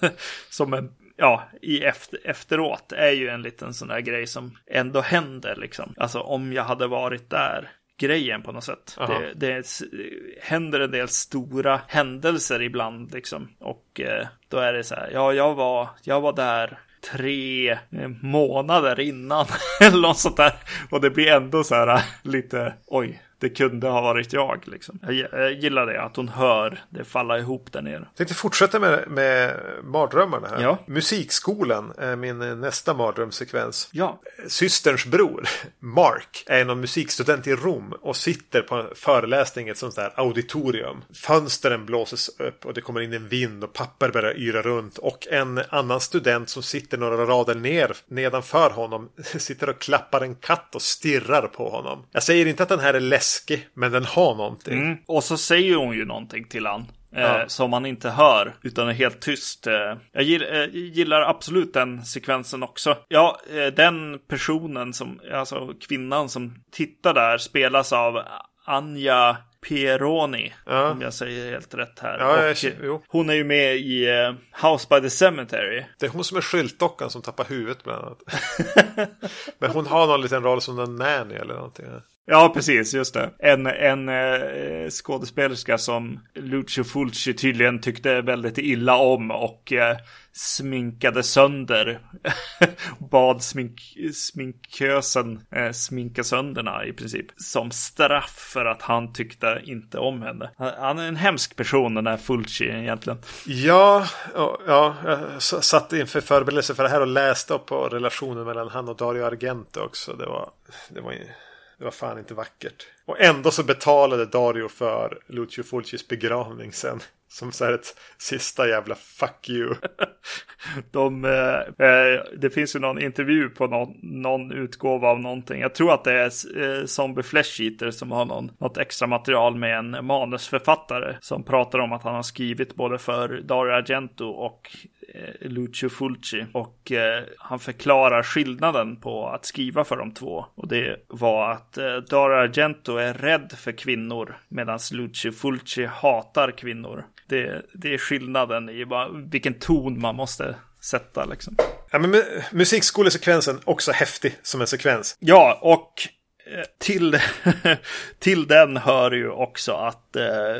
B: som en, ja, i efter, efteråt är ju en liten sån där grej som ändå händer liksom. Alltså om jag hade varit där grejen på något sätt.
A: Aha.
B: Det, det händer en del stora händelser ibland liksom. Och eh, då är det så här, ja jag var, jag var där tre eh, månader innan eller något sånt där. Och det blir ändå så här lite, oj, det kunde ha varit jag liksom. Jag, gillar det, att hon hör det falla ihop där nere.
A: Jag tänkte fortsätta med, med mardrömmarna här.
B: Ja.
A: Musikskolan är min nästa mardrömssekvens.
B: Ja,
A: Systerns bror, Mark, är någon musikstudent i Rom och sitter på en föreläsning i ett sånt där auditorium. Fönstren blåses upp och det kommer in en vind och papper börjar yra runt. Och en annan student som sitter några rader ner nedanför honom sitter och klappar en katt och stirrar på honom. Jag säger inte att den här är läskig, men den har någonting.
B: Mm. Och så säger hon ju någonting till han. Eh,
A: Ja.
B: Som man inte hör, utan är helt tyst. Eh, jag gillar, eh, gillar absolut den sekvensen också. Ja, eh, den personen som, alltså kvinnan som tittar där spelas av Anja Pieroni.
A: Ja.
B: Om jag säger helt rätt här.
A: Ja, jag-
B: hon är ju med i eh, House by the Cemetery.
A: Det är hon som är skyltdockan som tappar huvudet bland annat. Men hon har någon liten roll som en nanny eller någonting.
B: Ja, precis, just det. En, en eh, skådespelerska som Lucio Fulci tydligen tyckte väldigt illa om och eh, sminkade sönder. Bad smink, sminkösen eh, sminka sönderna i princip. Som straff för att han tyckte inte om henne. Han, han är en hemsk person den här Fulci egentligen.
A: Ja, ja, ja, jag satt inför förberedelse för det här och läste upp på relationen mellan han och Dario Argento också. Det var, det var, det var fan inte vackert. Och ändå så betalade Dario för Lucio Fulcis begravning sen. Som så här ett sista jävla fuck you.
B: De, eh, eh, det finns ju någon intervju på någon, någon utgåva av någonting. Jag tror att det är eh, Zombie Flesh Eater som har någon, något extra material med en manusförfattare som pratar om att han har skrivit både för Dario Argento och Lucio Fulci. Och eh, han förklarar skillnaden på att skriva för de två. Och det var att eh, Dario Argento är rädd för kvinnor medan Lucio Fulci hatar kvinnor. Det, det är skillnaden i vad, vilken ton man måste sätta liksom.
A: Ja, men mu- musikskolesekvensen också häftig som en sekvens.
B: Ja, och eh, till, till den hör ju också att eh,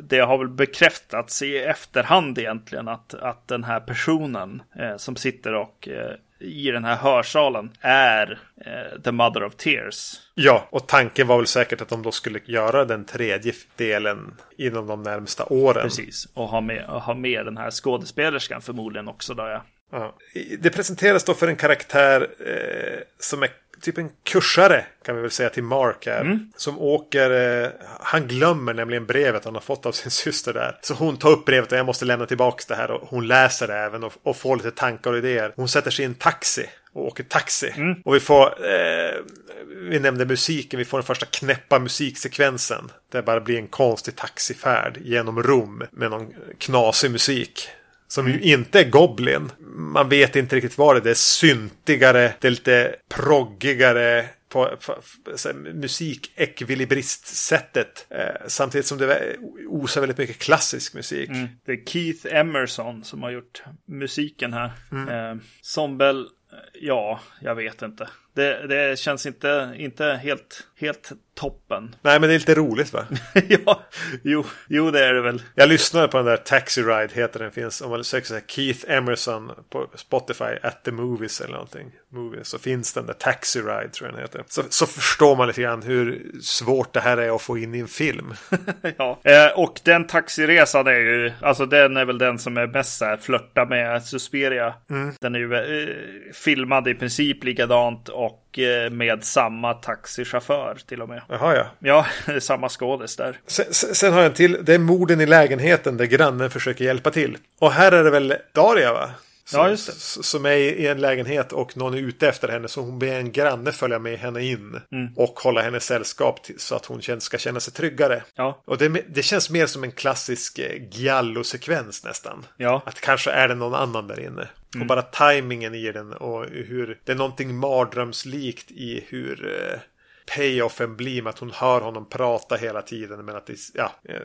B: det har väl bekräftats i efterhand egentligen att, att den här personen eh, som sitter och eh, i den här hörsalen är eh, The Mother of Tears.
A: Ja, och tanken var väl säkert att de då skulle göra den tredje delen inom de närmsta åren.
B: Precis, och ha med, och ha med den här skådespelerskan förmodligen också då ja.
A: Ja. Det presenteras då för en karaktär eh, som är typ en kursare kan vi väl säga till Mark här. Mm. Som åker, eh, han glömmer nämligen brevet han har fått av sin syster där. Så hon tar upp brevet och jag måste lämna tillbaka det här och hon läser det även och, och får lite tankar och idéer. Hon sätter sig i en taxi och åker taxi. Mm. Och vi får, eh, vi nämnde musiken, vi får den första knäppa musiksekvensen. Det bara blir en konstig taxifärd genom Rom med någon knasig musik. Som ju inte är Goblin. Man vet inte riktigt vad det är. Det är syntigare, det är lite proggigare på, på, på musikekvilibristsättet. Eh, samtidigt som det osar väldigt mycket klassisk musik. Mm.
B: Det är Keith Emerson som har gjort musiken här. Mm. Eh, som väl, ja, jag vet inte. Det, det känns inte, inte helt, helt toppen.
A: Nej, men det är lite roligt va?
B: ja, jo, jo, det är det väl.
A: Jag lyssnade på den där Taxi Ride, heter den, finns om man söker så här Keith Emerson på Spotify, at the movies eller någonting. Movies, så finns den där Taxi Ride, tror jag den heter. Så, så förstår man lite grann hur svårt det här är att få in i en film.
B: ja, eh, och den taxiresan är ju, alltså den är väl den som är bäst här, flörta med Suspiria. Mm. Den är ju eh, filmad i princip likadant och eh, med samma taxichaufför till och med.
A: Jaha, ja.
B: Ja, samma skådis där.
A: Sen, sen, har jag en till. Det är morden i lägenheten där grannen försöker hjälpa till. Och här är det väl Daria, va?
B: Ja, just det.
A: Som är i en lägenhet och någon är ute efter henne. Så hon ber en granne följa med henne in. Mm. Och hålla henne sällskap till, så att hon ska känna sig tryggare.
B: Ja.
A: Och det, det känns mer som en klassisk eh, giallo-sekvens nästan.
B: Ja.
A: Att kanske är det någon annan där inne. Mm. Och bara tajmingen i den och hur det är någonting mardrömslikt i hur eh, payoffen blir med att hon hör honom prata hela tiden. Men att det, ja, eh,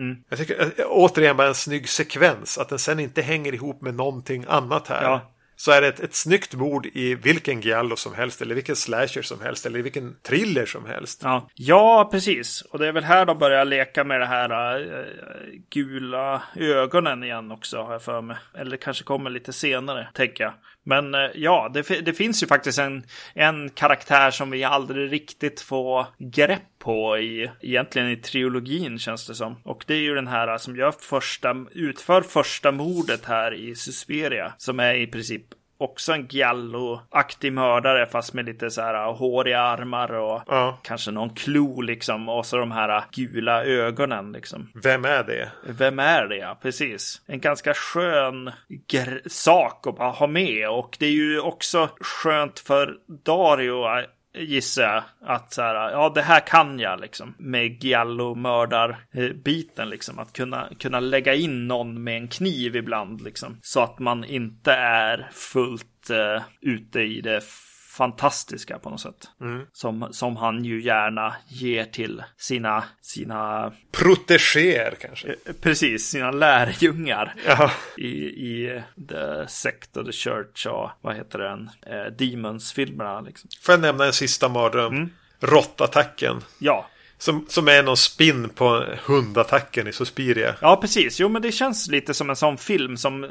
A: Mm. Jag tycker eh, återigen bara en snygg sekvens. Att den sen inte hänger ihop med någonting annat här.
B: Ja.
A: Så är det ett, ett snyggt bord i vilken giallo som helst. Eller vilken slasher som helst. Eller vilken thriller som helst.
B: Ja, ja precis. Och det är väl här de börjar leka med det här äh, gula ögonen igen också. Har jag för mig. Eller kanske kommer lite senare, tänker jag. Men eh, ja, det, det, finns ju faktiskt en, en karaktär som vi aldrig riktigt får grepp på i, egentligen i trilogin känns det som. Och det är ju den här som gör första, utför första mordet här i Susperia. Som är i princip också en Giallo-aktig mördare fast med lite så här håriga armar och
A: ja.
B: kanske någon klo liksom och så de här gula ögonen liksom.
A: Vem är det?
B: Vem är det ja, precis. En ganska skön sak att bara ha med och det är ju också skönt för Dario gissar jag att så här, ja det här kan jag liksom med giallo mördar biten liksom att kunna kunna lägga in någon med en kniv ibland liksom så att man inte är fullt uh, ute i det fantastiska på något sätt.
A: Mm.
B: Som, som han ju gärna ger till sina, sina...
A: Protegéer kanske?
B: Eh, precis, sina lärjungar.
A: Ja.
B: I, I The Sect of the Church och vad heter den? Eh, Demons-filmerna liksom.
A: Får jag nämna en sista mardröm? Mm. Råttattacken.
B: Ja.
A: Som, som är någon spin på hundattacken i Suspiria.
B: Ja, precis. Jo, men det känns lite som en sån film som... Eh,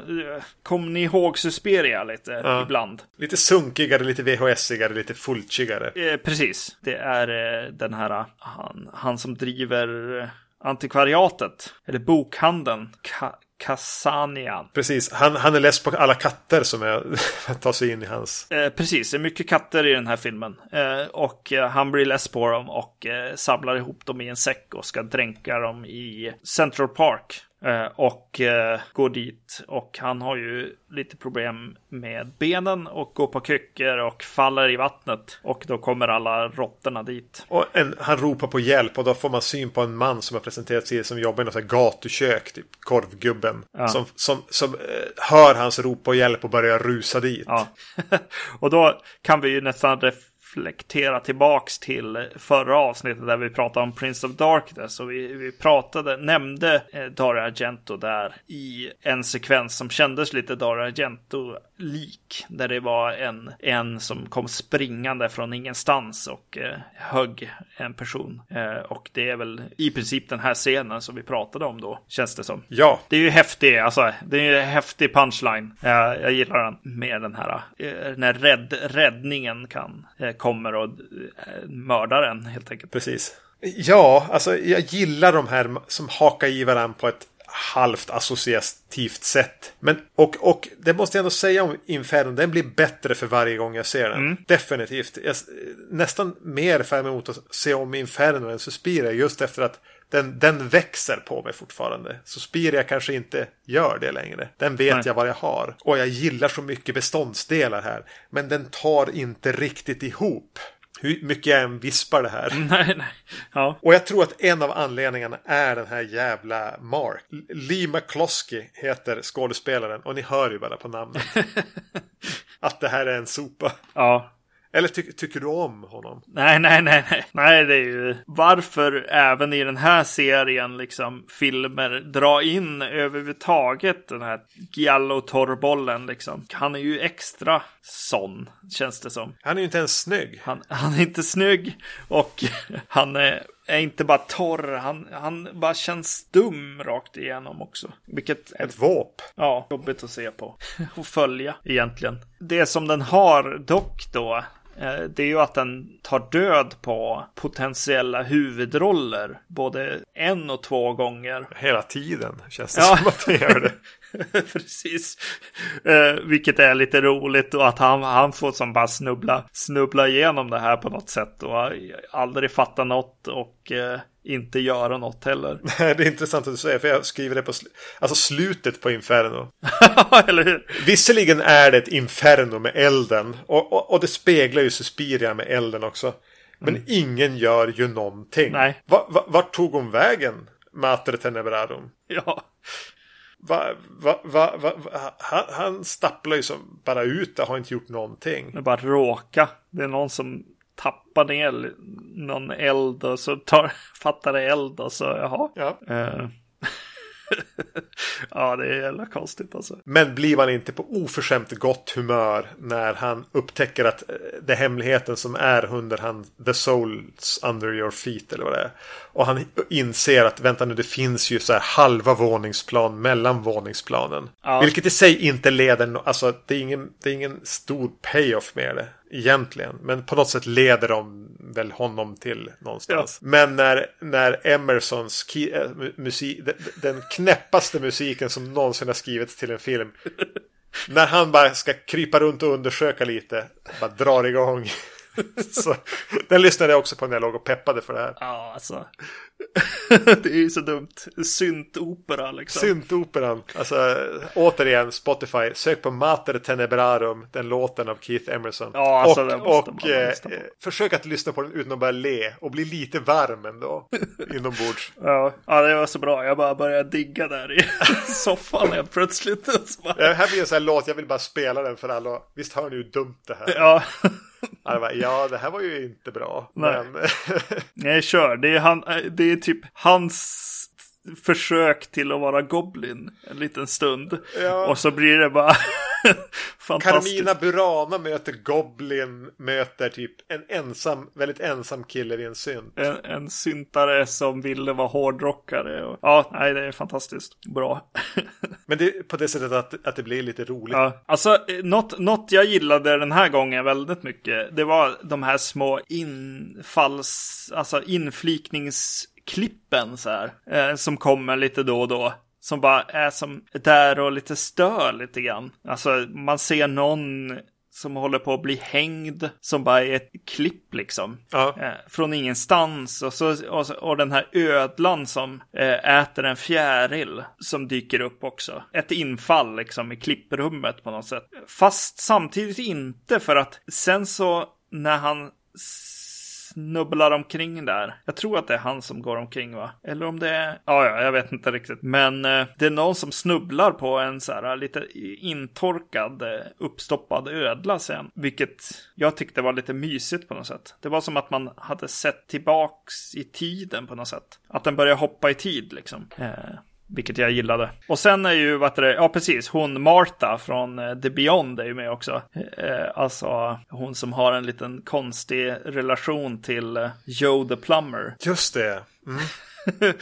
B: Kommer ni ihåg Suspiria lite ja. ibland?
A: Lite sunkigare, lite VHS-igare, lite fulchigare.
B: Eh, precis. Det är eh, den här, han, han som driver eh, antikvariatet, eller bokhandeln, Ka Kassanian.
A: Precis, han, han är less på alla katter som är, tar sig in i hans.
B: Eh, precis, det är mycket katter i den här filmen. Eh, och eh, han blir less på dem och eh, samlar ihop dem i en säck och ska dränka dem i Central Park. Eh, och eh, går dit och han har ju lite problem med benen och går på kryckor och faller i vattnet. Och då kommer alla råttorna dit.
A: Och en, han ropar på hjälp och då får man syn på en man som har presenterat sig som jobbar i något gatukök, typ korvgubben. Ja. Som, som, som uh, hör hans rop på hjälp och börjar rusa dit.
B: Ja. och då kan vi ju nästan reflektera tillbaks till förra avsnittet där vi pratade om Prince of Darkness och vi, vi pratade, nämnde eh, Dario Argento där i en sekvens som kändes lite Dario Argento-lik. Där det var en, en som kom springande från ingenstans och eh, högg en person. Eh, och det är väl i princip den här scenen som vi pratade om då, känns det som.
A: Ja.
B: Det är ju häftigt, alltså. Det är ju en häftig punchline. Jag, jag gillar den med den här, eh, när rädd, räddningen kan, eh, kommer och eh, mördar den helt enkelt.
A: Precis. Ja, alltså jag gillar de här som hakar i varandra på ett halvt associativt sätt. Men, och, och det måste jag ändå säga om Inferno, den blir bättre för varje gång jag ser den.
B: Mm.
A: Definitivt. Jag, nästan mer fram emot att se om Inferno än Suspiria just efter att den, den växer på mig fortfarande. Suspiria kanske inte gör det längre. Den vet
B: Nej.
A: jag vad jag har. Och jag gillar så mycket beståndsdelar här. Men den tar inte riktigt ihop. Hur mycket jag än vispar det här.
B: Nej, nej. Ja.
A: Och jag tror att en av anledningarna är den här jävla Mark. Lee McCloskey heter skådespelaren och ni hör ju bara på namnet. att det här är en sopa.
B: Ja.
A: Eller ty tycker du om honom?
B: Nej, nej, nej, nej. Nej, det är ju varför även i den här serien liksom filmer dra in överhuvudtaget den här Giallo-torrbollen liksom. Han är ju extra sån, känns det som.
A: Han är ju inte ens snygg.
B: Han, han är inte snygg och han är, är inte bara torr, han, han bara känns dum rakt igenom också. Vilket
A: Ett våp.
B: Ja, jobbigt att se på och följa egentligen. Det som den har dock då, det är ju att den tar död på potentiella huvudroller både en och två gånger.
A: Hela tiden känns det
B: Ja.
A: som att han gör det.
B: Precis. Eh, vilket är lite roligt och att han, han får som bara snubbla, snubbla igenom det här på något sätt och aldrig fatta något och eh, inte göra något heller.
A: det är intressant att du säger för jag skriver det på sl alltså slutet på Inferno.
B: Eller hur?
A: Visserligen är det ett Inferno med elden och, och, och det speglar ju Suspiria med elden också. Men ingen gör ju någonting.
B: Mm. Nej.
A: Va, va, vart tog hon vägen? Mater Tenebrarum.
B: Ja.
A: Va, va, va, han, han stapplar ju som bara ut och har inte gjort någonting.
B: Det bara råka. Det är någon som tappar ner någon eld och så tar, fattar det eld och så jaha.
A: Ja.
B: Eh. ja, det är jävla konstigt alltså.
A: Men blir man inte på oförskämt gott humör när han upptäcker att eh, det är hemligheten som är under han The Souls Under Your Feet eller vad det är. Och han inser att vänta nu det finns ju så här halva våningsplan mellan våningsplanen.
B: Ja.
A: Vilket i sig inte leder, alltså det är ingen, det är ingen stor payoff med det egentligen. Men på något sätt leder de väl honom till någonstans. Men när, när Emersons äh, mu- musik, den, den knäppaste musiken som någonsin har skrivits till en film. när han bara ska krypa runt och undersöka lite. Bara drar igång. så, den lyssnade jag också på när jag låg och peppade för det här.
B: Ja, alltså. det är ju så dumt. Syntopera liksom.
A: Syntoperan. Alltså återigen Spotify. Sök på Mater Tenebrarum. Den låten av Keith Emerson.
B: Ja, alltså,
A: och och eh,
B: lyssna på.
A: försök att lyssna på den utan att börja le. Och bli lite varm ändå. inombords.
B: Ja, ja, det var så bra. Jag bara började digga där i soffan helt plötsligt. Bara,
A: Det här blir en sån här låt. Jag vill bara spela den för alla. Visst hör ni hur dumt det här är?
B: ja.
A: Ja, det, här var ju inte bra.
B: Nej.
A: Men
B: Nej, kör. Det är, han, det är typ hans försök till att vara Goblin en liten stund.
A: Ja.
B: Och så blir det bara.
A: Carmina Burana möter Goblin. Möter typ en ensam, väldigt ensam kille vid en synt.
B: En, en syntare som ville vara hårdrockare. Och, ja, nej, det är fantastiskt bra.
A: Men det är på det sättet att, att det blir lite roligt.
B: Ja, alltså eh, något, något jag gillade den här gången väldigt mycket. Det var de här små infalls, alltså inflikningsklippen så här. Eh, som kommer lite då och då. Som bara är som där och lite stör lite grann. Alltså man ser någon som håller på att bli hängd. Som bara är ett klipp liksom.
A: Ja.
B: Eh, från ingenstans. Och, så, och, så, och den här ödlan som eh, äter en fjäril som dyker upp också. Ett infall liksom i klipprummet på något sätt. Fast samtidigt inte för att sen så när han snubblar omkring där. Jag tror att det är han som går omkring va? Eller om det är, ja, ja jag vet inte riktigt. Men eh, det är någon som snubblar på en så här eh, lite intorkad, eh, uppstoppad ödla sen. Vilket jag tyckte var lite mysigt på något sätt. Det var som att man hade sett tillbaks i tiden på något sätt. Att den började hoppa i tid liksom. Eh, vilket jag gillade. Och sen är ju, vad det, ja precis, hon Marta från eh, The Beyond är ju med också. Eh, alltså hon som har en liten konstig relation till eh, Joe the Plumber.
A: Just det. Mm.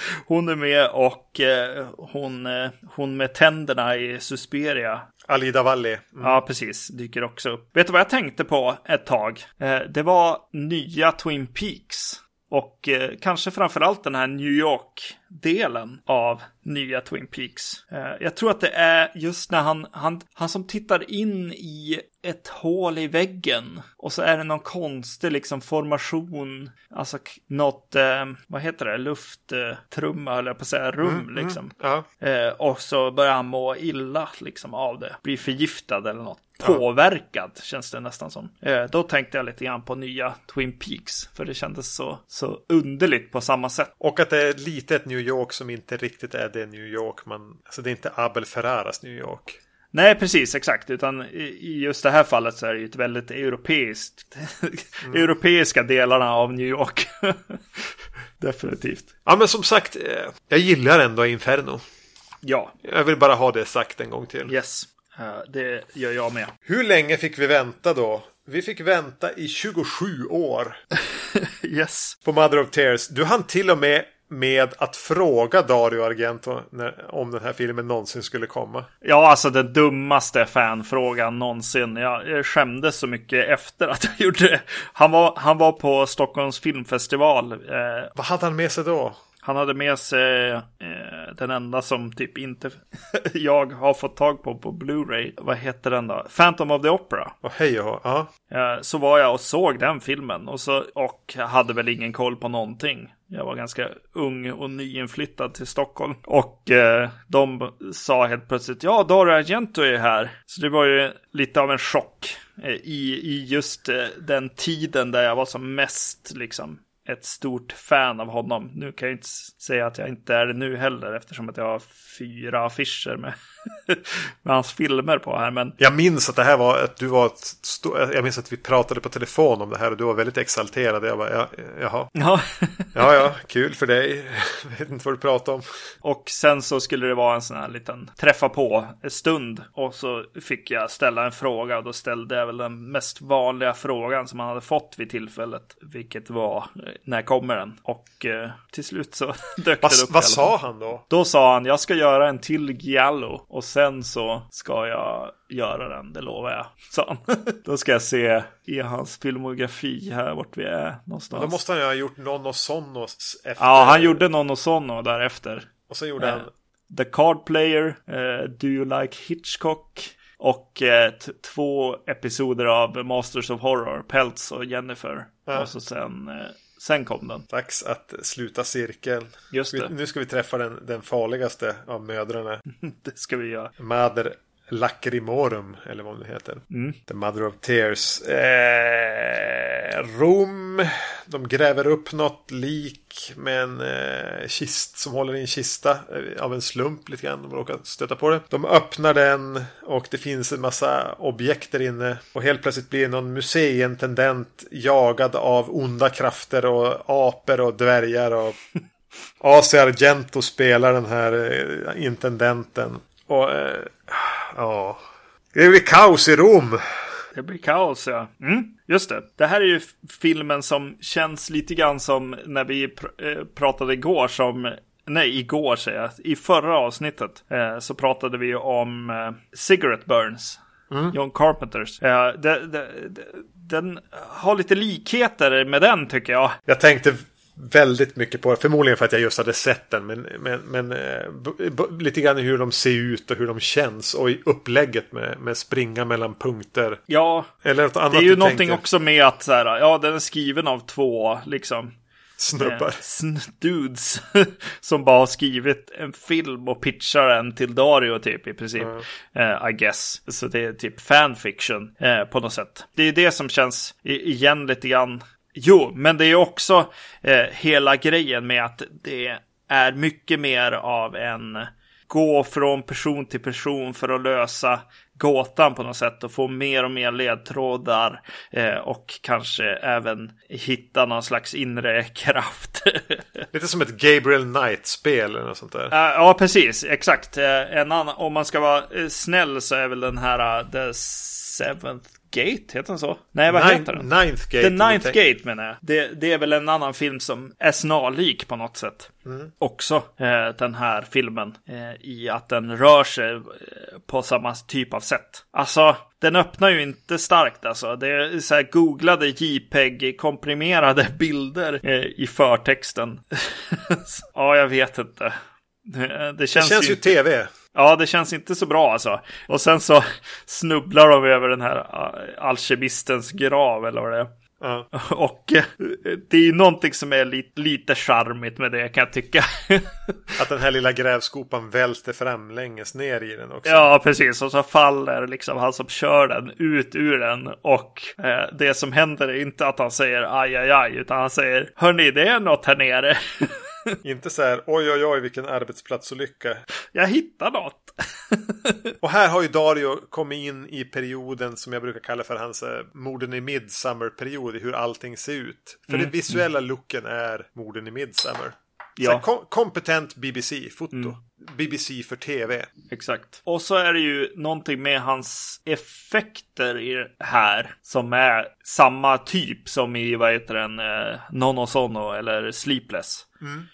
B: hon är med och eh, hon, eh, hon med tänderna i Susperia.
A: Alida Valli.
B: Mm. Ja, precis. Dyker också upp. Vet du vad jag tänkte på ett tag? Det var nya Twin Peaks. Och eh, kanske framförallt den här New York-delen av nya Twin Peaks. Eh, jag tror att det är just när han, han, han som tittar in i ett hål i väggen och så är det någon konstig liksom formation, alltså något, eh, vad heter det, lufttrumma höll jag på att säga, rum mm, mm liksom. Mm, ja. eh, och så börjar han må illa liksom av det, blir förgiftad eller något påverkad ja. känns det nästan som. Eh, då tänkte jag lite grann på nya Twin Peaks för det kändes så, så underligt på samma sätt.
A: Och att det är lite ett New York som inte riktigt är det New York man, alltså det är inte Abel Ferraras New York.
B: Nej, precis, exakt. Utan i just det här fallet så är det ju ett väldigt europeiskt, mm. europeiska delarna av New York. Definitivt.
A: Ja, men som sagt, eh, jag gillar ändå Inferno.
B: Ja.
A: Jag vill bara ha det sagt en gång till.
B: Yes. Eh, det gör jag med.
A: Hur länge fick vi vänta då? Vi fick vänta i 27 år.
B: yes.
A: På Mother of Tears. Du hann till och med med att fråga Dario Argento när, om den här filmen någonsin skulle komma.
B: Ja, alltså den dummaste fanfrågan någonsin. Jag skämdes så mycket efter att jag gjorde det. Han var, han var på Stockholms filmfestival. Eh,
A: Vad hade han med sig då?
B: Han hade med sig eh, den enda som typ inte jag har fått tag på på Blu-ray. Vad heter den då? Phantom of the Opera.
A: Oh, hej och ja.
B: Eh, så var jag och såg den filmen och, så, och hade väl ingen koll på någonting. Jag var ganska ung och nyinflyttad till Stockholm. Och eh, de sa helt plötsligt, ja, Dario Argento är här. Så det var ju lite av en chock eh, i, i just eh, den tiden där jag var som mest liksom ett stort fan av honom. Nu kan jag inte säga att jag inte är det nu heller eftersom att jag har fyra affischer med, med hans filmer på här. Men...
A: Jag minns att det här var att du var ett stå... Jag minns att vi pratade på telefon om det här och du var väldigt exalterad. Jag bara, ja, jaha.
B: Ja.
A: ja, ja, kul för dig. Jag vet inte vad du pratar om.
B: Och sen så skulle det vara en sån här liten träffa på stund. Och så fick jag ställa en fråga och då ställde jag väl den mest vanliga frågan som man hade fått vid tillfället. Vilket var, när kommer den? Och eh, till slut så dök
A: Va,
B: det upp.
A: Vad sa han då?
B: Då sa han, jag ska göra göra en till Giallo och sen så ska jag göra den, det lovar jag, han. Då ska jag se i hans filmografi här vart vi är någonstans.
A: Då måste han ju ha gjort Nonno Sonno efter.
B: Ja, han gjorde Nonno Sonno därefter.
A: Och så gjorde han...
B: The Card Player, uh, Do You Like Hitchcock? Och eh, två episoder av Masters of Horror, Peltz och Jennifer. Ja. Och så sen eh, Sen kom den.
A: Dags att sluta cirkeln.
B: Just det.
A: Nu ska vi träffa den, den farligaste av mödrarna.
B: det ska vi göra.
A: Mader Lacrimorum, eller vad det heter.
B: Mm.
A: The Mother of Tears. Eh, Rom. De gräver upp något lik med en eh, kist som håller i en kista eh, av en slump lite grann. De råkar stöta på det. De öppnar den och det finns en massa objekt där inne. Och helt plötsligt blir någon museiintendent jagad av onda krafter och apor och dvärgar. Och AC Argento spelar den här eh, intendenten. Och eh, ja, det blir kaos i Rom.
B: Det blir kaos ja. Mm, just det. Det här är ju filmen som känns lite grann som när vi pr äh, pratade igår som Nej, igår säger jag. I förra avsnittet eh, så pratade vi om eh, Cigarette Burns. Mm. John Carpenters. Eh, det, det, det, den har lite likheter med den tycker jag.
A: Jag tänkte väldigt mycket på. Förmodligen för att jag just hade sett den. Men, men, men eh, lite grann hur de ser ut och hur de känns. Och i upplägget med, med springa mellan punkter.
B: Ja,
A: Eller något annat
B: det är ju någonting tänker. också med att så här, ja, den är skriven av två liksom.
A: Snubbar.
B: Eh, dudes. som bara har skrivit en film och pitchar den till Dario typ i princip. Mm. Uh, I guess. Så det är typ fanfiction uh, på något sätt. Det är det som känns igen lite grann Jo, men det är också eh, hela grejen med att det är mycket mer av en gå från person till person för att lösa gåtan på något sätt och få mer och mer ledtrådar eh, och kanske även hitta någon slags inre kraft.
A: Lite som ett Gabriel Knight-spel eller något sånt där.
B: Uh, ja, precis. Exakt. Uh, en annan, om man ska vara uh, snäll så är väl den här The Seventh Gate, heter den så? Nej, vad
A: Nine,
B: heter den?
A: Ninth Gate.
B: The Ninth Gate menar jag. Det, det, är väl en annan film som är snarlik på något sätt. Mm. Också eh, den här filmen. Eh, I att den rör sig eh, på samma typ av sätt. Alltså, den öppnar ju inte starkt alltså. Det är så här googlade JPEG-komprimerade bilder eh, i förtexten. ja, jag vet inte. Det, det känns,
A: det känns ju, ju tv.
B: Ja, det känns inte så bra alltså. Och sen så snubblar de över den här äh, alkemistens grav eller vad det är. Uh. Och äh, det är ju någonting som är lite, lite charmigt med det kan jag tycka.
A: Att den här lilla grävskopan välter framlänges ner i den också.
B: Ja, precis. Och så faller liksom han som kör den ut ur den. Och eh, det som händer är inte att han säger aj, aj, aj, utan han säger hörni, det är något här nere.
A: Inte så här oj oj oj vilken arbetsplatsolycka.
B: Jag hittar något.
A: och här har ju Dario kommit in i perioden som jag brukar kalla för hans eh, morden i Midsummer-period. Hur allting ser ut. För mm. den visuella looken är morden i Midsummer. Ja. Kom kompetent BBC-foto. Mm. BBC för tv.
B: Exakt. Och så är det ju någonting med hans effekter i här som är samma typ som i vad heter den, eh, Nono Sono eller Sleepless. Mm.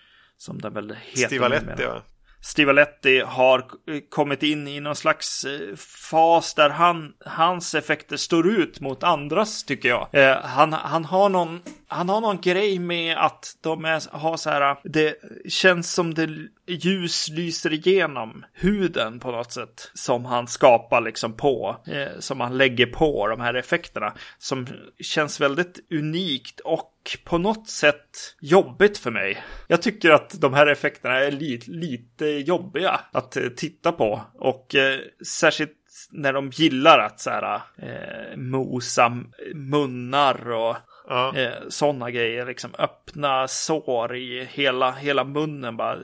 B: Som den väl heter.
A: Stivaletti ja.
B: Stivaletti har kommit in i någon slags eh, fas där han, hans effekter står ut mot andras tycker jag. Eh, han, han, har någon, han har någon grej med att de är, har så här, det känns som det ljus lyser igenom huden på något sätt som han skapar liksom på, eh, som han lägger på de här effekterna som känns väldigt unikt och på något sätt jobbigt för mig. Jag tycker att de här effekterna är li lite jobbiga att eh, titta på och eh, särskilt när de gillar att så här, eh, mosa munnar och ja. eh, sådana grejer. Liksom öppna sår i hela, hela munnen bara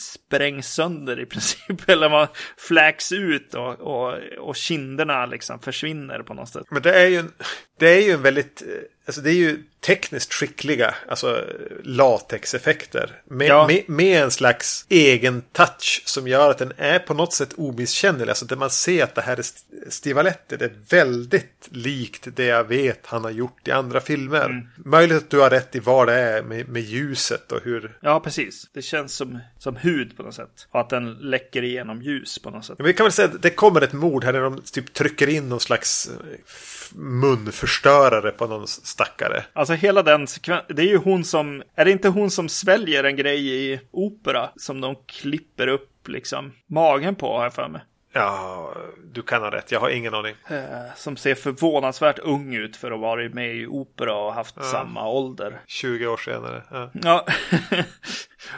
B: sprängs sönder i princip. Eller man fläks ut och, och, och kinderna liksom försvinner på något sätt.
A: Men det är ju en, det är ju en väldigt, eh, alltså det är ju tekniskt skickliga, alltså latexeffekter. Med, ja. med, med, en slags egen touch som gör att den är på något sätt omisskännlig. Alltså där man ser att det här är Stivaletti. Det är väldigt likt det jag vet han har gjort i andra filmer. Mm. Möjligt att du har rätt i vad det är med, med ljuset och hur...
B: Ja, precis. Det känns som, som hud på något sätt. Och att den läcker igenom ljus på något sätt.
A: Men vi kan väl säga att det kommer ett mord här när de typ trycker in någon slags munförstörare på någon stackare.
B: Alltså hela den sekvensen, det är ju hon som, är det inte hon som sväljer en grej i opera som de klipper upp liksom magen på har jag för mig.
A: Ja, du kan ha rätt. Jag har ingen aning.
B: Eh, som ser förvånansvärt ung ut för att vara med i opera och haft ja. samma ålder.
A: 20 år senare.
B: Ja, ja.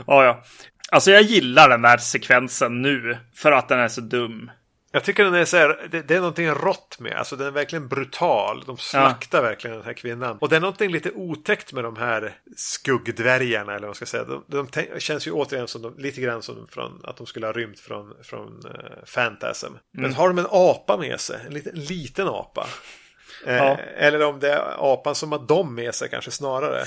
B: ja, ja. Alltså jag gillar den där sekvensen nu för att den är så dum.
A: Jag tycker den är så här, det, det, är någonting rått med. Alltså den är verkligen brutal. De slaktar ja. verkligen den här kvinnan. Och det är någonting lite otäckt med de här skuggdvärgarna. Eller vad man ska säga. De, de känns ju återigen som de, lite grann som från, att de skulle ha rymt från, från uh, Phantasm. Mm. Men har de en apa med sig? En liten, en liten apa. Eh, ja. Eller om det är apan som har dem med sig kanske snarare.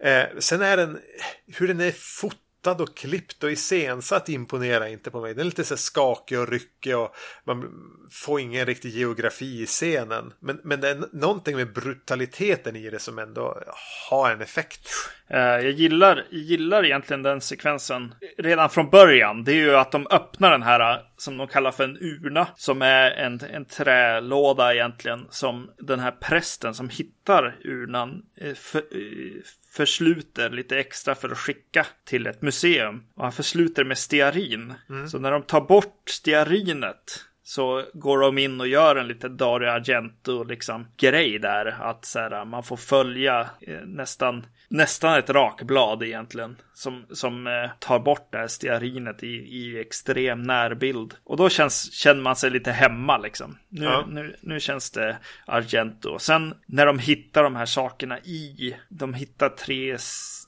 A: Eh, sen är den, hur den är fotad fotad och klippt och iscensatt imponerar inte på mig. Den är lite så skakig och ryckig och man får ingen riktig geografi i scenen. Men, men det är någonting med brutaliteten i det som ändå har en effekt.
B: Eh, jag gillar, gillar egentligen den sekvensen redan från början. Det är ju att de öppnar den här som de kallar för en urna. Som är en, en trälåda egentligen. Som den här prästen som hittar urnan eh, för, eh, försluter lite extra för att skicka till ett museum. Och han försluter med stearin. Mm. Så när de tar bort stearinet så går de in och gör en lite Dario Argento liksom grej där. Att så här, man får följa eh, nästan, nästan ett rakblad egentligen. Som, som eh, tar bort det här stearinet i, i extrem närbild. Och då känns, känner man sig lite hemma liksom. Nu,
A: Ja.
B: nu, nu känns det Argento. Sen när de hittar de här sakerna i, de hittar tre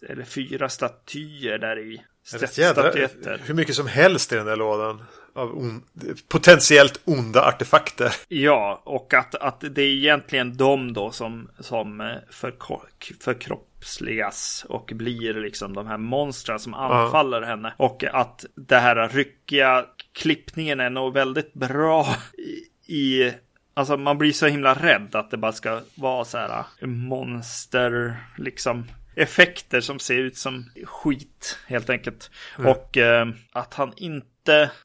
B: eller fyra statyer där i. Statyetter.
A: hur mycket som helst i den där lådan. Av on, potentiellt onda artefakter.
B: Ja, och att, att det är egentligen de då som, som eh, förkroppsligas och blir liksom de här monstren som anfaller henne. Och att det här ryckiga klippningen är nog väldigt bra i, i Alltså man blir så himla rädd att det bara ska vara så här eh, monster liksom effekter som ser ut som skit helt enkelt. Och eh, att han inte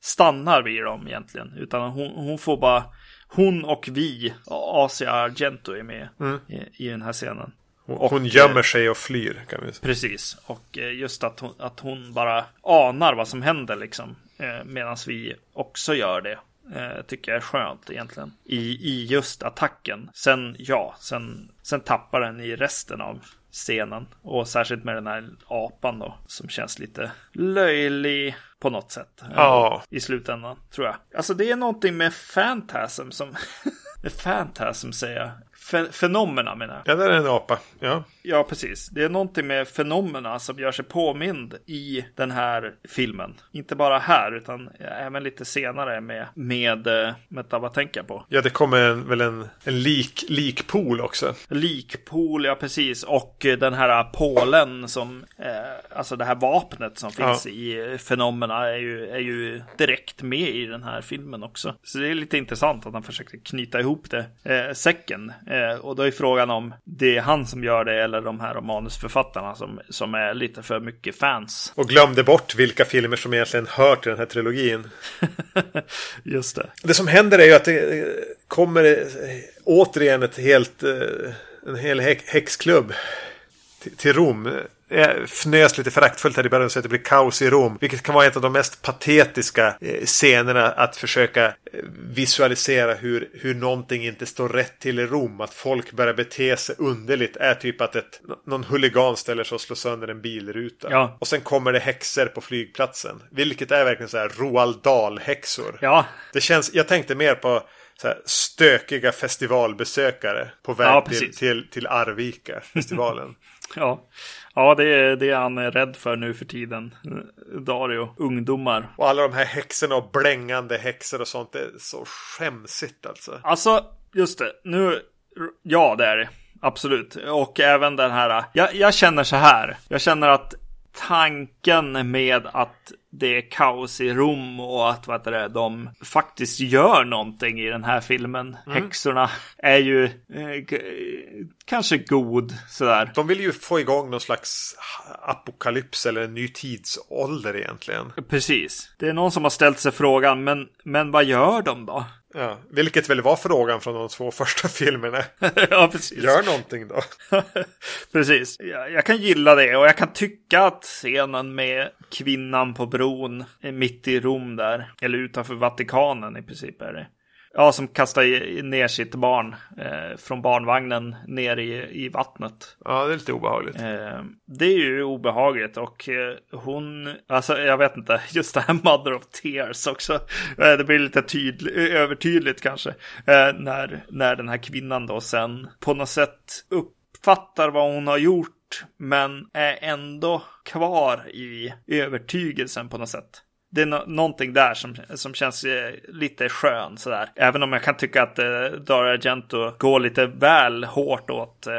B: stannar vid dem egentligen. Utan hon, hon får bara, hon och vi, Asia Argento är med i, i den här scenen.
A: Hon,
B: Och,
A: hon gömmer sig och flyr. Kan vi säga.
B: Precis, och eh, just att hon, att hon bara anar vad som händer liksom. Eh, Medan vi också gör det. Eh, tycker jag är skönt egentligen. I, I just attacken. Sen, ja, sen, sen tappar den i resten av scenen. Och särskilt med den här apan då. Som känns lite löjlig på något sätt. ändå,
A: Ja.
B: I slutändan, tror jag. Alltså det är någonting med Fantasm som... med Fantasm säger jag. Fe- fenomena menar jag.
A: Ja, där är en apa. Ja.
B: Ja, precis. Det är någonting med fenomena som gör sig påmind i den här filmen. Inte bara här, utan även lite senare med, med, eh, vänta, vad tänker jag på?
A: ja, det kommer en, väl en, en lik, likpool också.
B: Likpool, ja precis. Och eh, den här pålen som, eh, alltså det här vapnet som finns
A: Ja.
B: i eh, fenomena är ju, är ju direkt med i den här filmen också. Så det är lite intressant att han försöker knyta ihop det, eh, säcken. Eh, och då är frågan om det är han som gör det eller de här manusförfattarna som, som är lite för mycket fans.
A: Och glömde bort vilka filmer som egentligen hör till den här trilogin.
B: Just det.
A: Det som händer är ju att det eh, kommer eh, återigen ett helt, eh, en hel häx- häxklubb till, till Rom. Jag fnös lite föraktfullt här i början och säger att det blir kaos i Rom. Vilket kan vara ett av de mest patetiska eh, scenerna att försöka eh, visualisera hur, hur någonting inte står rätt till i Rom. Att folk börjar bete sig underligt är typ att ett, någon huligan ställer sig och slår sönder en bilruta.
B: Ja.
A: Och sen kommer det häxor på flygplatsen. Vilket är verkligen så här Roald Dahl-häxor.
B: Ja,
A: Det känns, jag tänkte mer på så här, stökiga festivalbesökare på väg
B: Ja,
A: till, till, till Arvika, festivalen.
B: ja. Ja, det är det han är rädd för nu för tiden. Dario, ungdomar.
A: och alla de här häxorna och blängande häxor och sånt. Det är så skämsigt alltså.
B: Alltså, just det. Nu, ja det är det. Absolut. Och även den här, jag, jag känner så här. Jag känner att tanken med att det är kaos i Rom och att vad det, de faktiskt gör någonting i den här filmen, häxorna, är ju eh, kanske god sådär.
A: De vill ju få igång någon slags apokalyps eller en ny tidsålder egentligen.
B: Precis. Det är någon som har ställt sig frågan, men, men vad gör de då?
A: Ja, vilket väl var frågan från de två första filmerna.
B: ja, precis.
A: Gör någonting då.
B: Precis. Jag, jag kan gilla det och jag kan tycka att scenen med kvinnan på bron eh, mitt i Rom där, eller utanför Vatikanen i princip är det. Ja, som kastar ner sitt barn eh, från barnvagnen ner i, i vattnet.
A: Ja, det är lite obehagligt.
B: Eh, det är ju obehagligt och eh, hon, alltså jag vet inte, just det här Mother of Tears också. Eh, det blir lite tydl- övertydligt kanske. Eh, när, när den här kvinnan då sen på något sätt uppfattar vad hon har gjort. Men är ändå kvar i övertygelsen på något sätt. Det är no- någonting där som, som känns eh, lite skön sådär. Även om jag kan tycka att eh, Dario Argento går lite väl hårt åt eh,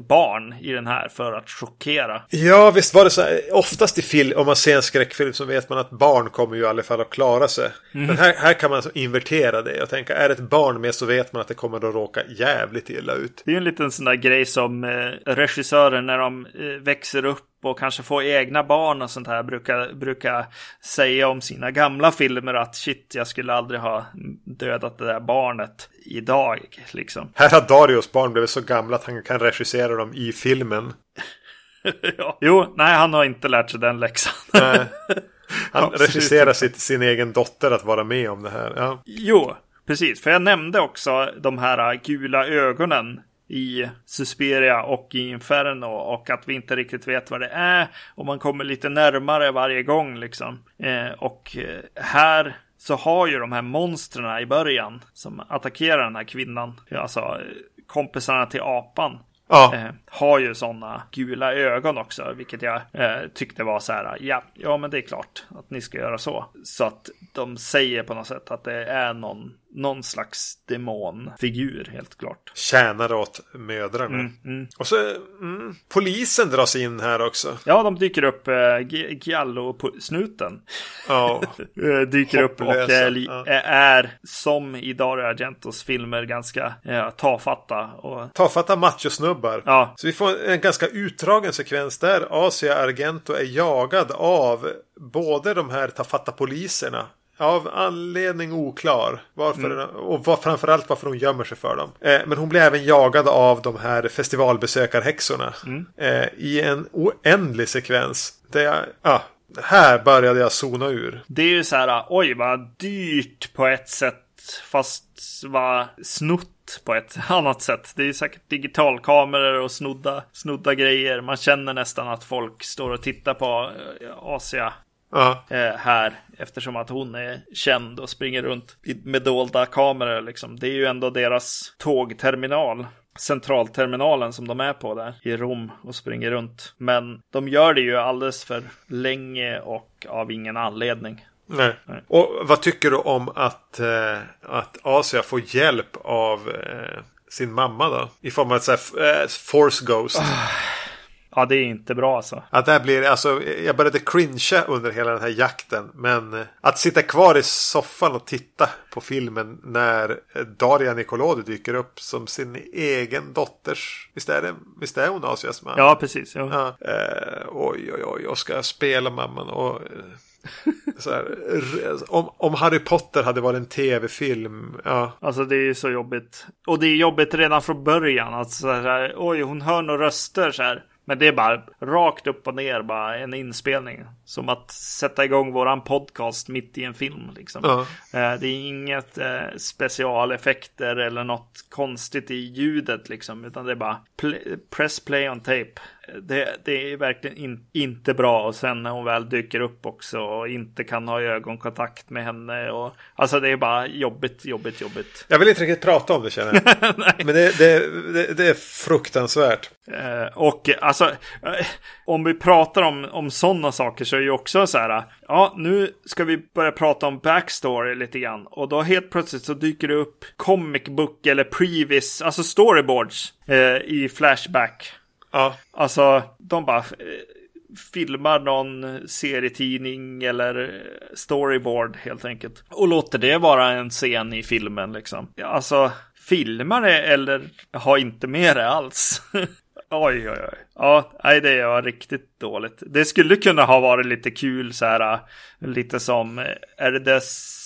B: barn i den här för att chockera.
A: Ja, visst var det så här. Oftast i film, om man ser en skräckfilm så vet man att barn kommer ju i alla fall att klara sig. Men här, här kan man invertera det och tänka, är ett barn med så vet man att det kommer att råka jävligt illa ut.
B: Det är ju en liten sån där grej som eh, regissörer när de eh, växer upp och kanske får egna barn och sånt här brukar, brukar säga om sina gamla filmer att shit, jag skulle aldrig ha dödat det där barnet idag liksom.
A: Här har Darius barn blivit så gamla att han kan regissera dem i filmen.
B: ja. Jo, nej, han har inte lärt sig den läxan.
A: Han regisserar sitt, sin egen dotter att vara med om det här. Ja.
B: Jo, precis. För jag nämnde också de här gula ögonen i Susperia och i Inferno och att vi inte riktigt vet vad det är och man kommer lite närmare varje gång liksom. Eh, och eh, här så har ju de här monstren i början som attackerar den här kvinnan, alltså kompisarna till apan. Ja. Eh, har ju sådana gula ögon också, vilket jag eh, tyckte var så här, ja, ja men det är klart att ni ska göra så. Så att de säger på något sätt att det är någon någon slags demonfigur helt klart.
A: Tjänar åt mödrarna. Mm, mm. Och så mm, polisen dras in här också.
B: Ja, de dyker upp. Eh, Giallo-snuten. Ja. Eh, dyker upp och är, ja. är, som i Dario Argentos filmer ganska ja, tafatta. Och...
A: Tafatta machosnubbar. Ja. Så vi får en ganska utdragen sekvens där Asia Argento är jagad av både de här tafatta poliserna av anledning oklar. Varför, mm. Och var, framförallt varför hon gömmer sig för dem. Eh, men hon blir även jagad av de här festivalbesökarhäxorna. Mm. Eh, I en oändlig sekvens. Där jag, ah, här började jag zona ur.
B: Det är ju så här, oj vad dyrt på ett sätt. Fast vad snott på ett annat sätt. Det är säkert digitalkameror och snodda, snodda grejer. Man känner nästan att folk står och tittar på eh, Asia Ja. Eh, här eftersom att hon är känd och springer runt med dolda kameror. Liksom. Det är ju ändå deras tågterminal. Centralterminalen som de är på där i Rom och springer runt. Men de gör det ju alldeles för länge och av ingen anledning.
A: Nej. Nej. Och vad tycker du om att, eh, att Asia får hjälp av eh, sin mamma då? I form av ett sånt här, eh, Force Ghost. Oh.
B: Ja, det är inte bra alltså.
A: Att det här blir, alltså, jag började cringea under hela den här jakten. Men eh, att sitta kvar i soffan och titta på filmen när Daria Nicolodi dyker upp som sin egen dotters... Visst är, det, visst är hon Asias man?
B: Ja, precis. Ja. ja
A: eh, oj, oj, oj, jag ska spela mamman. Och, eh, här, om, om, Harry Potter hade varit en tv-film. Ja.
B: Alltså det är ju så jobbigt. Och det är jobbigt redan från början. Att så här, oj, hon hör några röster så här. Men det är bara rakt upp och ner, bara en inspelning. Som att sätta igång våran podcast mitt i en film. Liksom. Uh -huh. Det är inget eh, specialeffekter eller något konstigt i ljudet, liksom, utan det är bara press play on tape det, det är verkligen in, inte bra. Och sen när hon väl dyker upp också och inte kan ha ögonkontakt med henne. Och, alltså det är bara jobbigt, jobbigt, jobbigt.
A: Jag vill inte riktigt prata om det känner jag. Men det, det, det, är fruktansvärt.
B: Eh, och alltså, eh, om vi pratar om, om sådana saker så är ju också så här. Ja, nu ska vi börja prata om backstory lite grann. Och då helt plötsligt så dyker det upp comic book eller previous, alltså storyboards eh, i Flashback. Ja. Alltså, de bara eh, filmar någon serietidning eller eh, storyboard helt enkelt. Och låter det vara en scen i filmen liksom. Alltså, filmar det eller har inte med det alls. oj, oj, oj. Ja, nej, det var riktigt dåligt. Det skulle kunna ha varit lite kul så här, eh, lite som, är det dess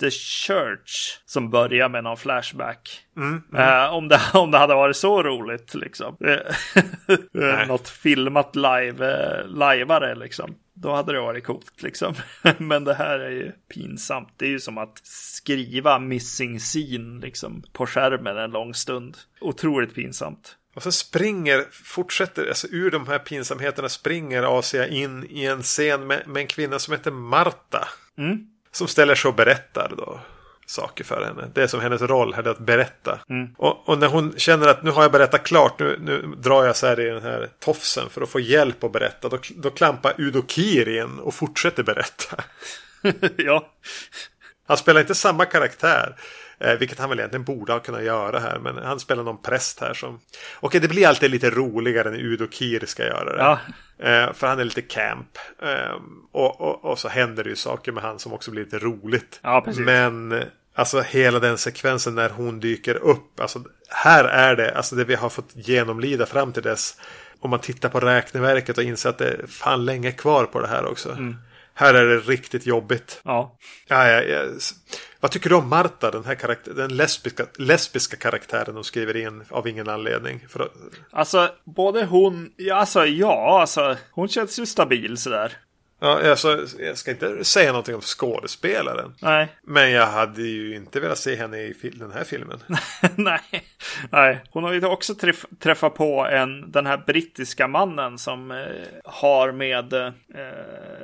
B: The Church som börjar med någon flashback. Mm, mm. Uh, om, det, om det hade varit så roligt liksom. Något filmat live, uh, liveare liksom. Då hade det varit coolt liksom. Men det här är ju pinsamt. Det är ju som att skriva missing scene liksom på skärmen en lång stund. Otroligt pinsamt.
A: Och så springer, fortsätter, alltså ur de här pinsamheterna springer Asia in i en scen med, med en kvinna som heter Marta. Mm. Som ställer sig och berättar då saker för henne. Det är som hennes roll här, att berätta. Mm. Och, och, när hon känner att nu har jag berättat klart, nu, nu drar jag så här i den här tofsen för att få hjälp att berätta. Då, då klampar Udo Kier in och fortsätter berätta. ja. Han spelar inte samma karaktär. Eh, vilket han väl egentligen borde ha kunnat göra här. Men han spelar någon präst här som... Okej, okay, det blir alltid lite roligare när Udo Kier ska göra det. Ja. Eh, för han är lite camp. Eh, och, och, och, så händer det ju saker med han som också blir lite roligt. Ja, precis. Men alltså hela den sekvensen när hon dyker upp. Alltså här är det, alltså det vi har fått genomlida fram till dess. Om man tittar på räkneverket och inser att det är fan länge kvar på det här också. Mm. Här är det riktigt jobbigt. Ja. Ja, ja, ja. Vad tycker du om Marta, den här karaktär, den lesbiska, lesbiska karaktären de skriver in av ingen anledning? För.
B: Alltså, både hon, ja, alltså ja, alltså hon känns ju stabil sådär.
A: Ja, alltså, jag ska inte säga någonting om skådespelaren.
B: Nej.
A: Men jag hade ju inte velat se henne i den här filmen.
B: Nej. Nej. Hon har ju också träff träffat på en, den här brittiska mannen som eh, har med eh,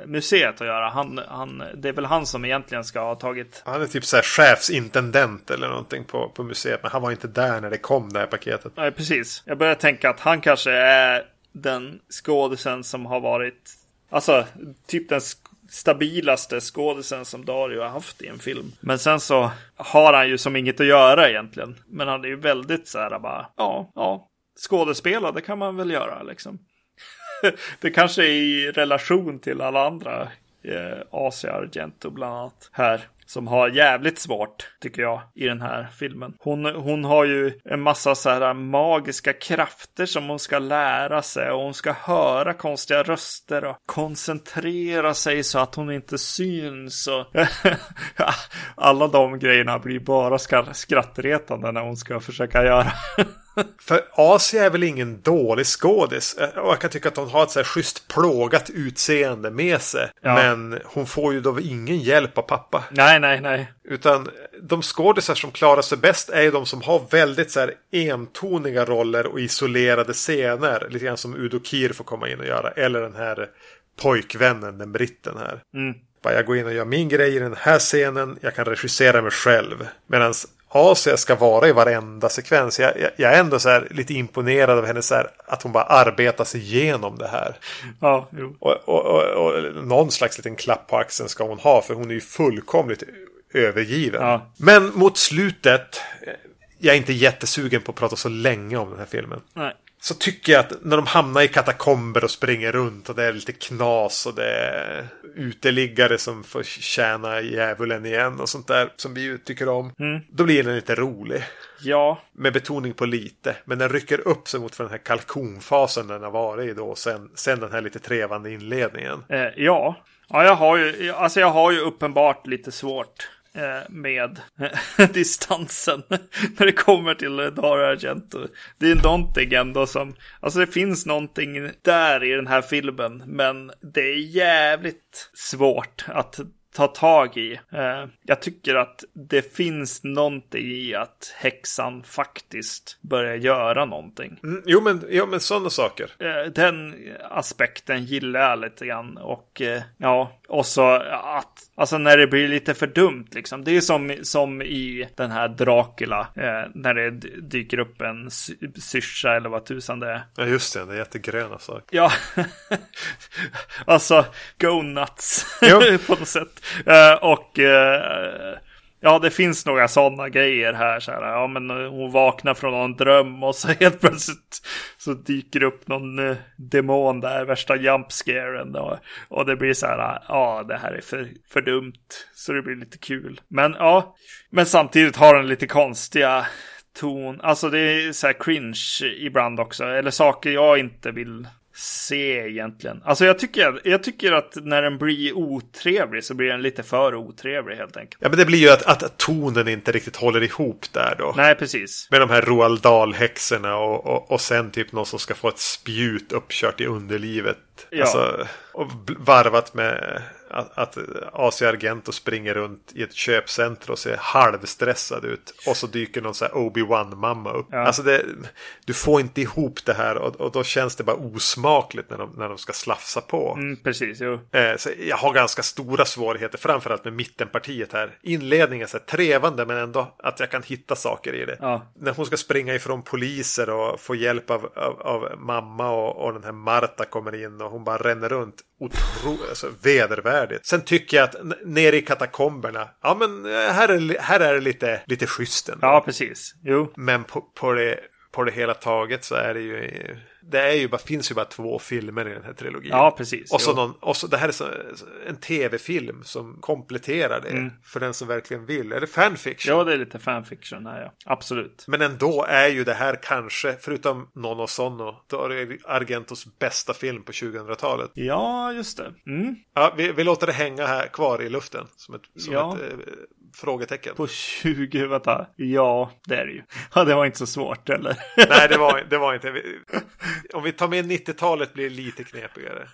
B: museet att göra. Han, han, det är väl han som egentligen ska ha tagit...
A: Han är typ så här chefsintendent eller någonting på, på museet. Men han var inte där när det kom det här paketet.
B: Nej, precis. Jag börjar tänka att han kanske är den skådisen som har varit, alltså typ den stabilaste skådisen som Dario har haft i en film. Men sen så har han ju som inget att göra egentligen. Men han är ju väldigt så här bara, ja, ja, skådespela, det kan man väl göra liksom. det kanske är i relation till alla andra eh, Asia Argento bland annat här. Som har jävligt svårt, tycker jag, i den här filmen. Hon, hon har ju en massa så här magiska krafter som hon ska lära sig. Och hon ska höra konstiga röster och koncentrera sig så att hon inte syns. Och Alla de grejerna blir bara skrattretande när hon ska försöka göra.
A: För Asia är väl ingen dålig skådis. Och jag kan tycka att hon har ett så här schysst plågat utseende med sig.
B: Ja.
A: Men hon får ju då ingen hjälp av pappa.
B: nej, nej, nej.
A: Utan de skådisar som klarar sig bäst är ju de som har väldigt så här entoniga roller och isolerade scener. Lite grann som Udo Kier får komma in och göra. Eller den här pojkvännen, den britten här.
B: Mm.
A: Jag går in och gör min grej i den här scenen. Jag kan regissera mig själv. Medan Asia ska vara i varenda sekvens. Jag, jag, jag är ändå så lite imponerad av henne så här, att hon bara arbetar sig igenom det här.
B: Ja, jo.
A: Och, och, och, och någon slags liten klapp på axeln ska hon ha för hon är ju fullkomligt övergiven.
B: Ja.
A: Men mot slutet, jag är inte jättesugen på att prata så länge om den här filmen.
B: Nej.
A: Så tycker jag att när de hamnar i katakomber och springer runt och det är lite knas och det är uteliggare som får tjäna djävulen igen och sånt där som vi ju tycker om. Då blir den lite rolig.
B: Ja,
A: Med betoning på lite. Men den rycker upp sig mot för den här kalkonfasen den har varit i då. Sen, sen den här lite trevande inledningen.
B: Eh, ja. ja, jag har ju, alltså jag har ju uppenbart lite svårt Eh, med distansen när det kommer till Dara Dario Argento. Det är någonting ändå som, alltså det finns någonting där i den här filmen, men det är jävligt svårt att ta tag i. Eh, jag tycker att det finns någonting i att häxan faktiskt börjar göra någonting.
A: Mm, jo, men, jo, men sådana saker.
B: Eh, den aspekten gillar jag lite grann. Och eh, ja, och så att, alltså när det blir lite för dumt liksom. Det är som, som i den här Dracula, när det dyker upp en sy- syrsa eller vad tusan det är.
A: Ja, just det. Det är jättegröna saker.
B: Ja, alltså go nuts på något sätt. Eh, och eh, ja, det finns några sådana grejer här. Så här ja, men eh, hon vaknar från någon dröm och så helt plötsligt så dyker upp någon demon där, värsta jumpscaren. Och, och det blir så här, ja, det här är för, för dumt. Så det blir lite kul. Men ja, men samtidigt har den lite konstiga ton. Alltså det är så här cringe ibland också. Eller saker jag inte vill se egentligen. Alltså jag tycker, jag tycker att när den blir otrevlig så blir den lite för otrevlig helt enkelt.
A: Ja, men det blir ju att, att tonen inte riktigt håller ihop där då.
B: Nej, precis.
A: Med de här Roald Dahl-häxorna och, och, och sen typ någon som ska få ett spjut uppkört i underlivet.
B: Ja.
A: Alltså, och varvat med att, att Asia Argento springer runt i ett köpcenter och ser halvstressad ut. Och så dyker någon så här Obi-Wan-mamma upp.
B: Ja.
A: Alltså det, du får inte ihop det här och, och då känns det bara osmakligt när de, när de ska slafsa på.
B: Mm, precis, jo.
A: Eh, Så jag har ganska stora svårigheter, framförallt med mittenpartiet här. Inledningen är trevande, men ändå att jag kan hitta saker i det.
B: Ja.
A: När hon ska springa ifrån poliser och få hjälp av, av, av mamma och, och den här Marta kommer in och hon bara ränner runt. Otro, alltså, vedervärdigt. Sen tycker jag att nere i katakomberna, ja men eh, här är, här är det lite, lite schysst ändå.
B: Ja, precis. Jo.
A: Men på, på, det, på det hela taget så är det ju... Det är ju bara, finns ju bara två filmer i den här trilogin.
B: Ja, precis.
A: Och så,
B: jo.
A: någon, och så det här är så, en tv-film som kompletterar det.
B: Mm.
A: För den som verkligen vill. Är det fanfiction?
B: Ja, det är lite fanfiction här, ja. Absolut.
A: Men ändå är ju det här kanske, förutom Nono Sono, då är det Argentos bästa film på 2000-talet.
B: Ja, just det. Mm.
A: Ja, vi, vi låter det hänga här kvar i luften som ett, som
B: Ja.
A: ett eh, frågetecken.
B: På 20, vänta. Ja, det är det ju. Ja, det var inte så svårt, eller?
A: Nej, det var, det var inte. Om vi tar med 90-talet blir det lite knepigare.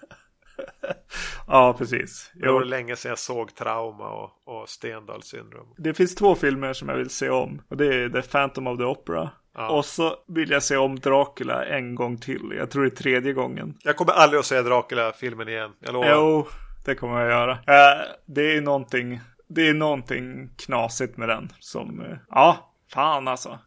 B: ja, precis.
A: Det var länge sedan jag såg Trauma och, och Stendals syndrom.
B: Det finns två filmer som jag vill se om. Och det är The Phantom of the Opera. Ja. Och så vill jag se om Dracula en gång till. Jag tror det är tredje gången.
A: Jag kommer aldrig att se Dracula-filmen igen. Jag lovar.
B: Jo, det kommer jag göra. Uh, det är någonting. Det är någonting knasigt med den. Som, eh, ja, fan alltså.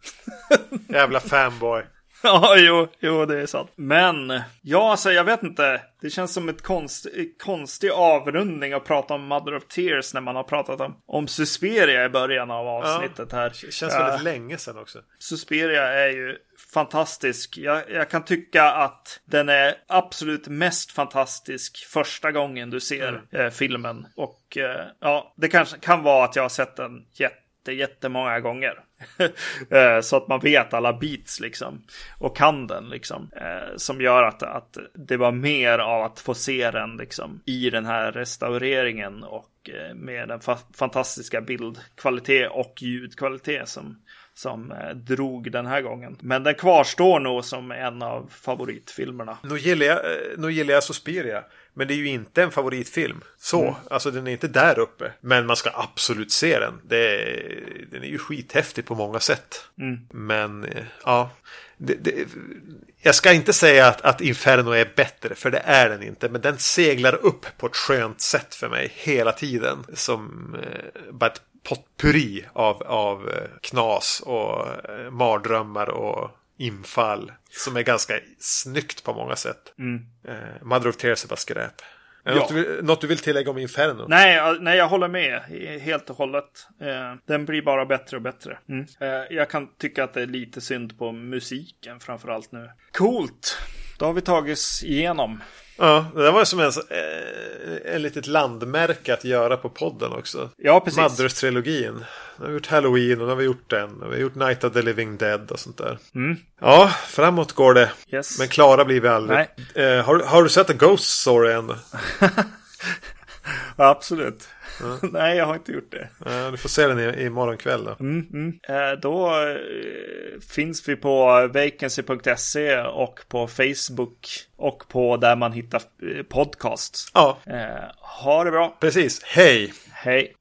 A: Jävla fanboy.
B: Ja, jo, jo, det är sant. Men, ja, alltså jag vet inte. Det känns som ett konst, konstig avrundning att prata om Mother of Tears när man har pratat om, om Susperia i början av avsnittet här.
A: Det känns väldigt uh, länge sedan också.
B: Susperia är ju fantastisk. Jag, jag, kan tycka att den är absolut mest fantastisk första gången du ser mm. eh, filmen. Och eh, ja, det kanske kan vara att jag har sett den jätte, jättemånga gånger. Eh, så att man vet alla beats liksom. Och kan den liksom. Eh, som gör att, att det var mer av att få se den liksom i den här restaureringen och eh, med den fa fantastiska bildkvalitet och ljudkvalitet som, som drog den här gången. Men den kvarstår nog som en av favoritfilmerna.
A: Nu gillar jag, nu gillar jag Suspiria. Men det är ju inte en favoritfilm. Så, mm. alltså den är inte där uppe. Men man ska absolut se den. Är, den är ju skithäftig på många sätt. Mm. Men, eh, ja. Det, det, jag ska inte säga att, att Inferno är bättre, för det är den inte. Men den seglar upp på ett skönt sätt för mig hela tiden. Som eh, bara ett potpurri av, av eh, knas och eh, mardrömmar och infall. Som är ganska snyggt på många sätt. Mm. Eh, Mother of Tears är bara skräp. Ja. Något, du vill, något, du vill tillägga om Inferno?
B: Nej, nej, jag håller med helt och hållet. Eh, den blir bara bättre och bättre. Mm. Eh, jag kan tycka att det är lite synd på musiken framförallt nu. Coolt! Då har vi tagit igenom
A: Ja, det var som en, eh, en litet landmärke att göra på podden också.
B: Ja, precis.
A: Mothers-trilogin. Nu har vi gjort Halloween och nu har vi gjort den. Och vi har gjort Night of the Living Dead och sånt där. Mm. Ja, framåt går det.
B: Yes.
A: Men klara blir vi aldrig. Eh, har, har, du sett A Ghost Story än?
B: Absolut. Ja. Nej, jag har inte gjort det.
A: Ja, du får se den imorgon kväll då.
B: Mm, mm. Eh, då eh, finns vi på vacancy.se och på Facebook och på där man hittar eh, podcasts.
A: Ja.
B: Eh, ha det bra.
A: Precis. Hej.
B: Hej.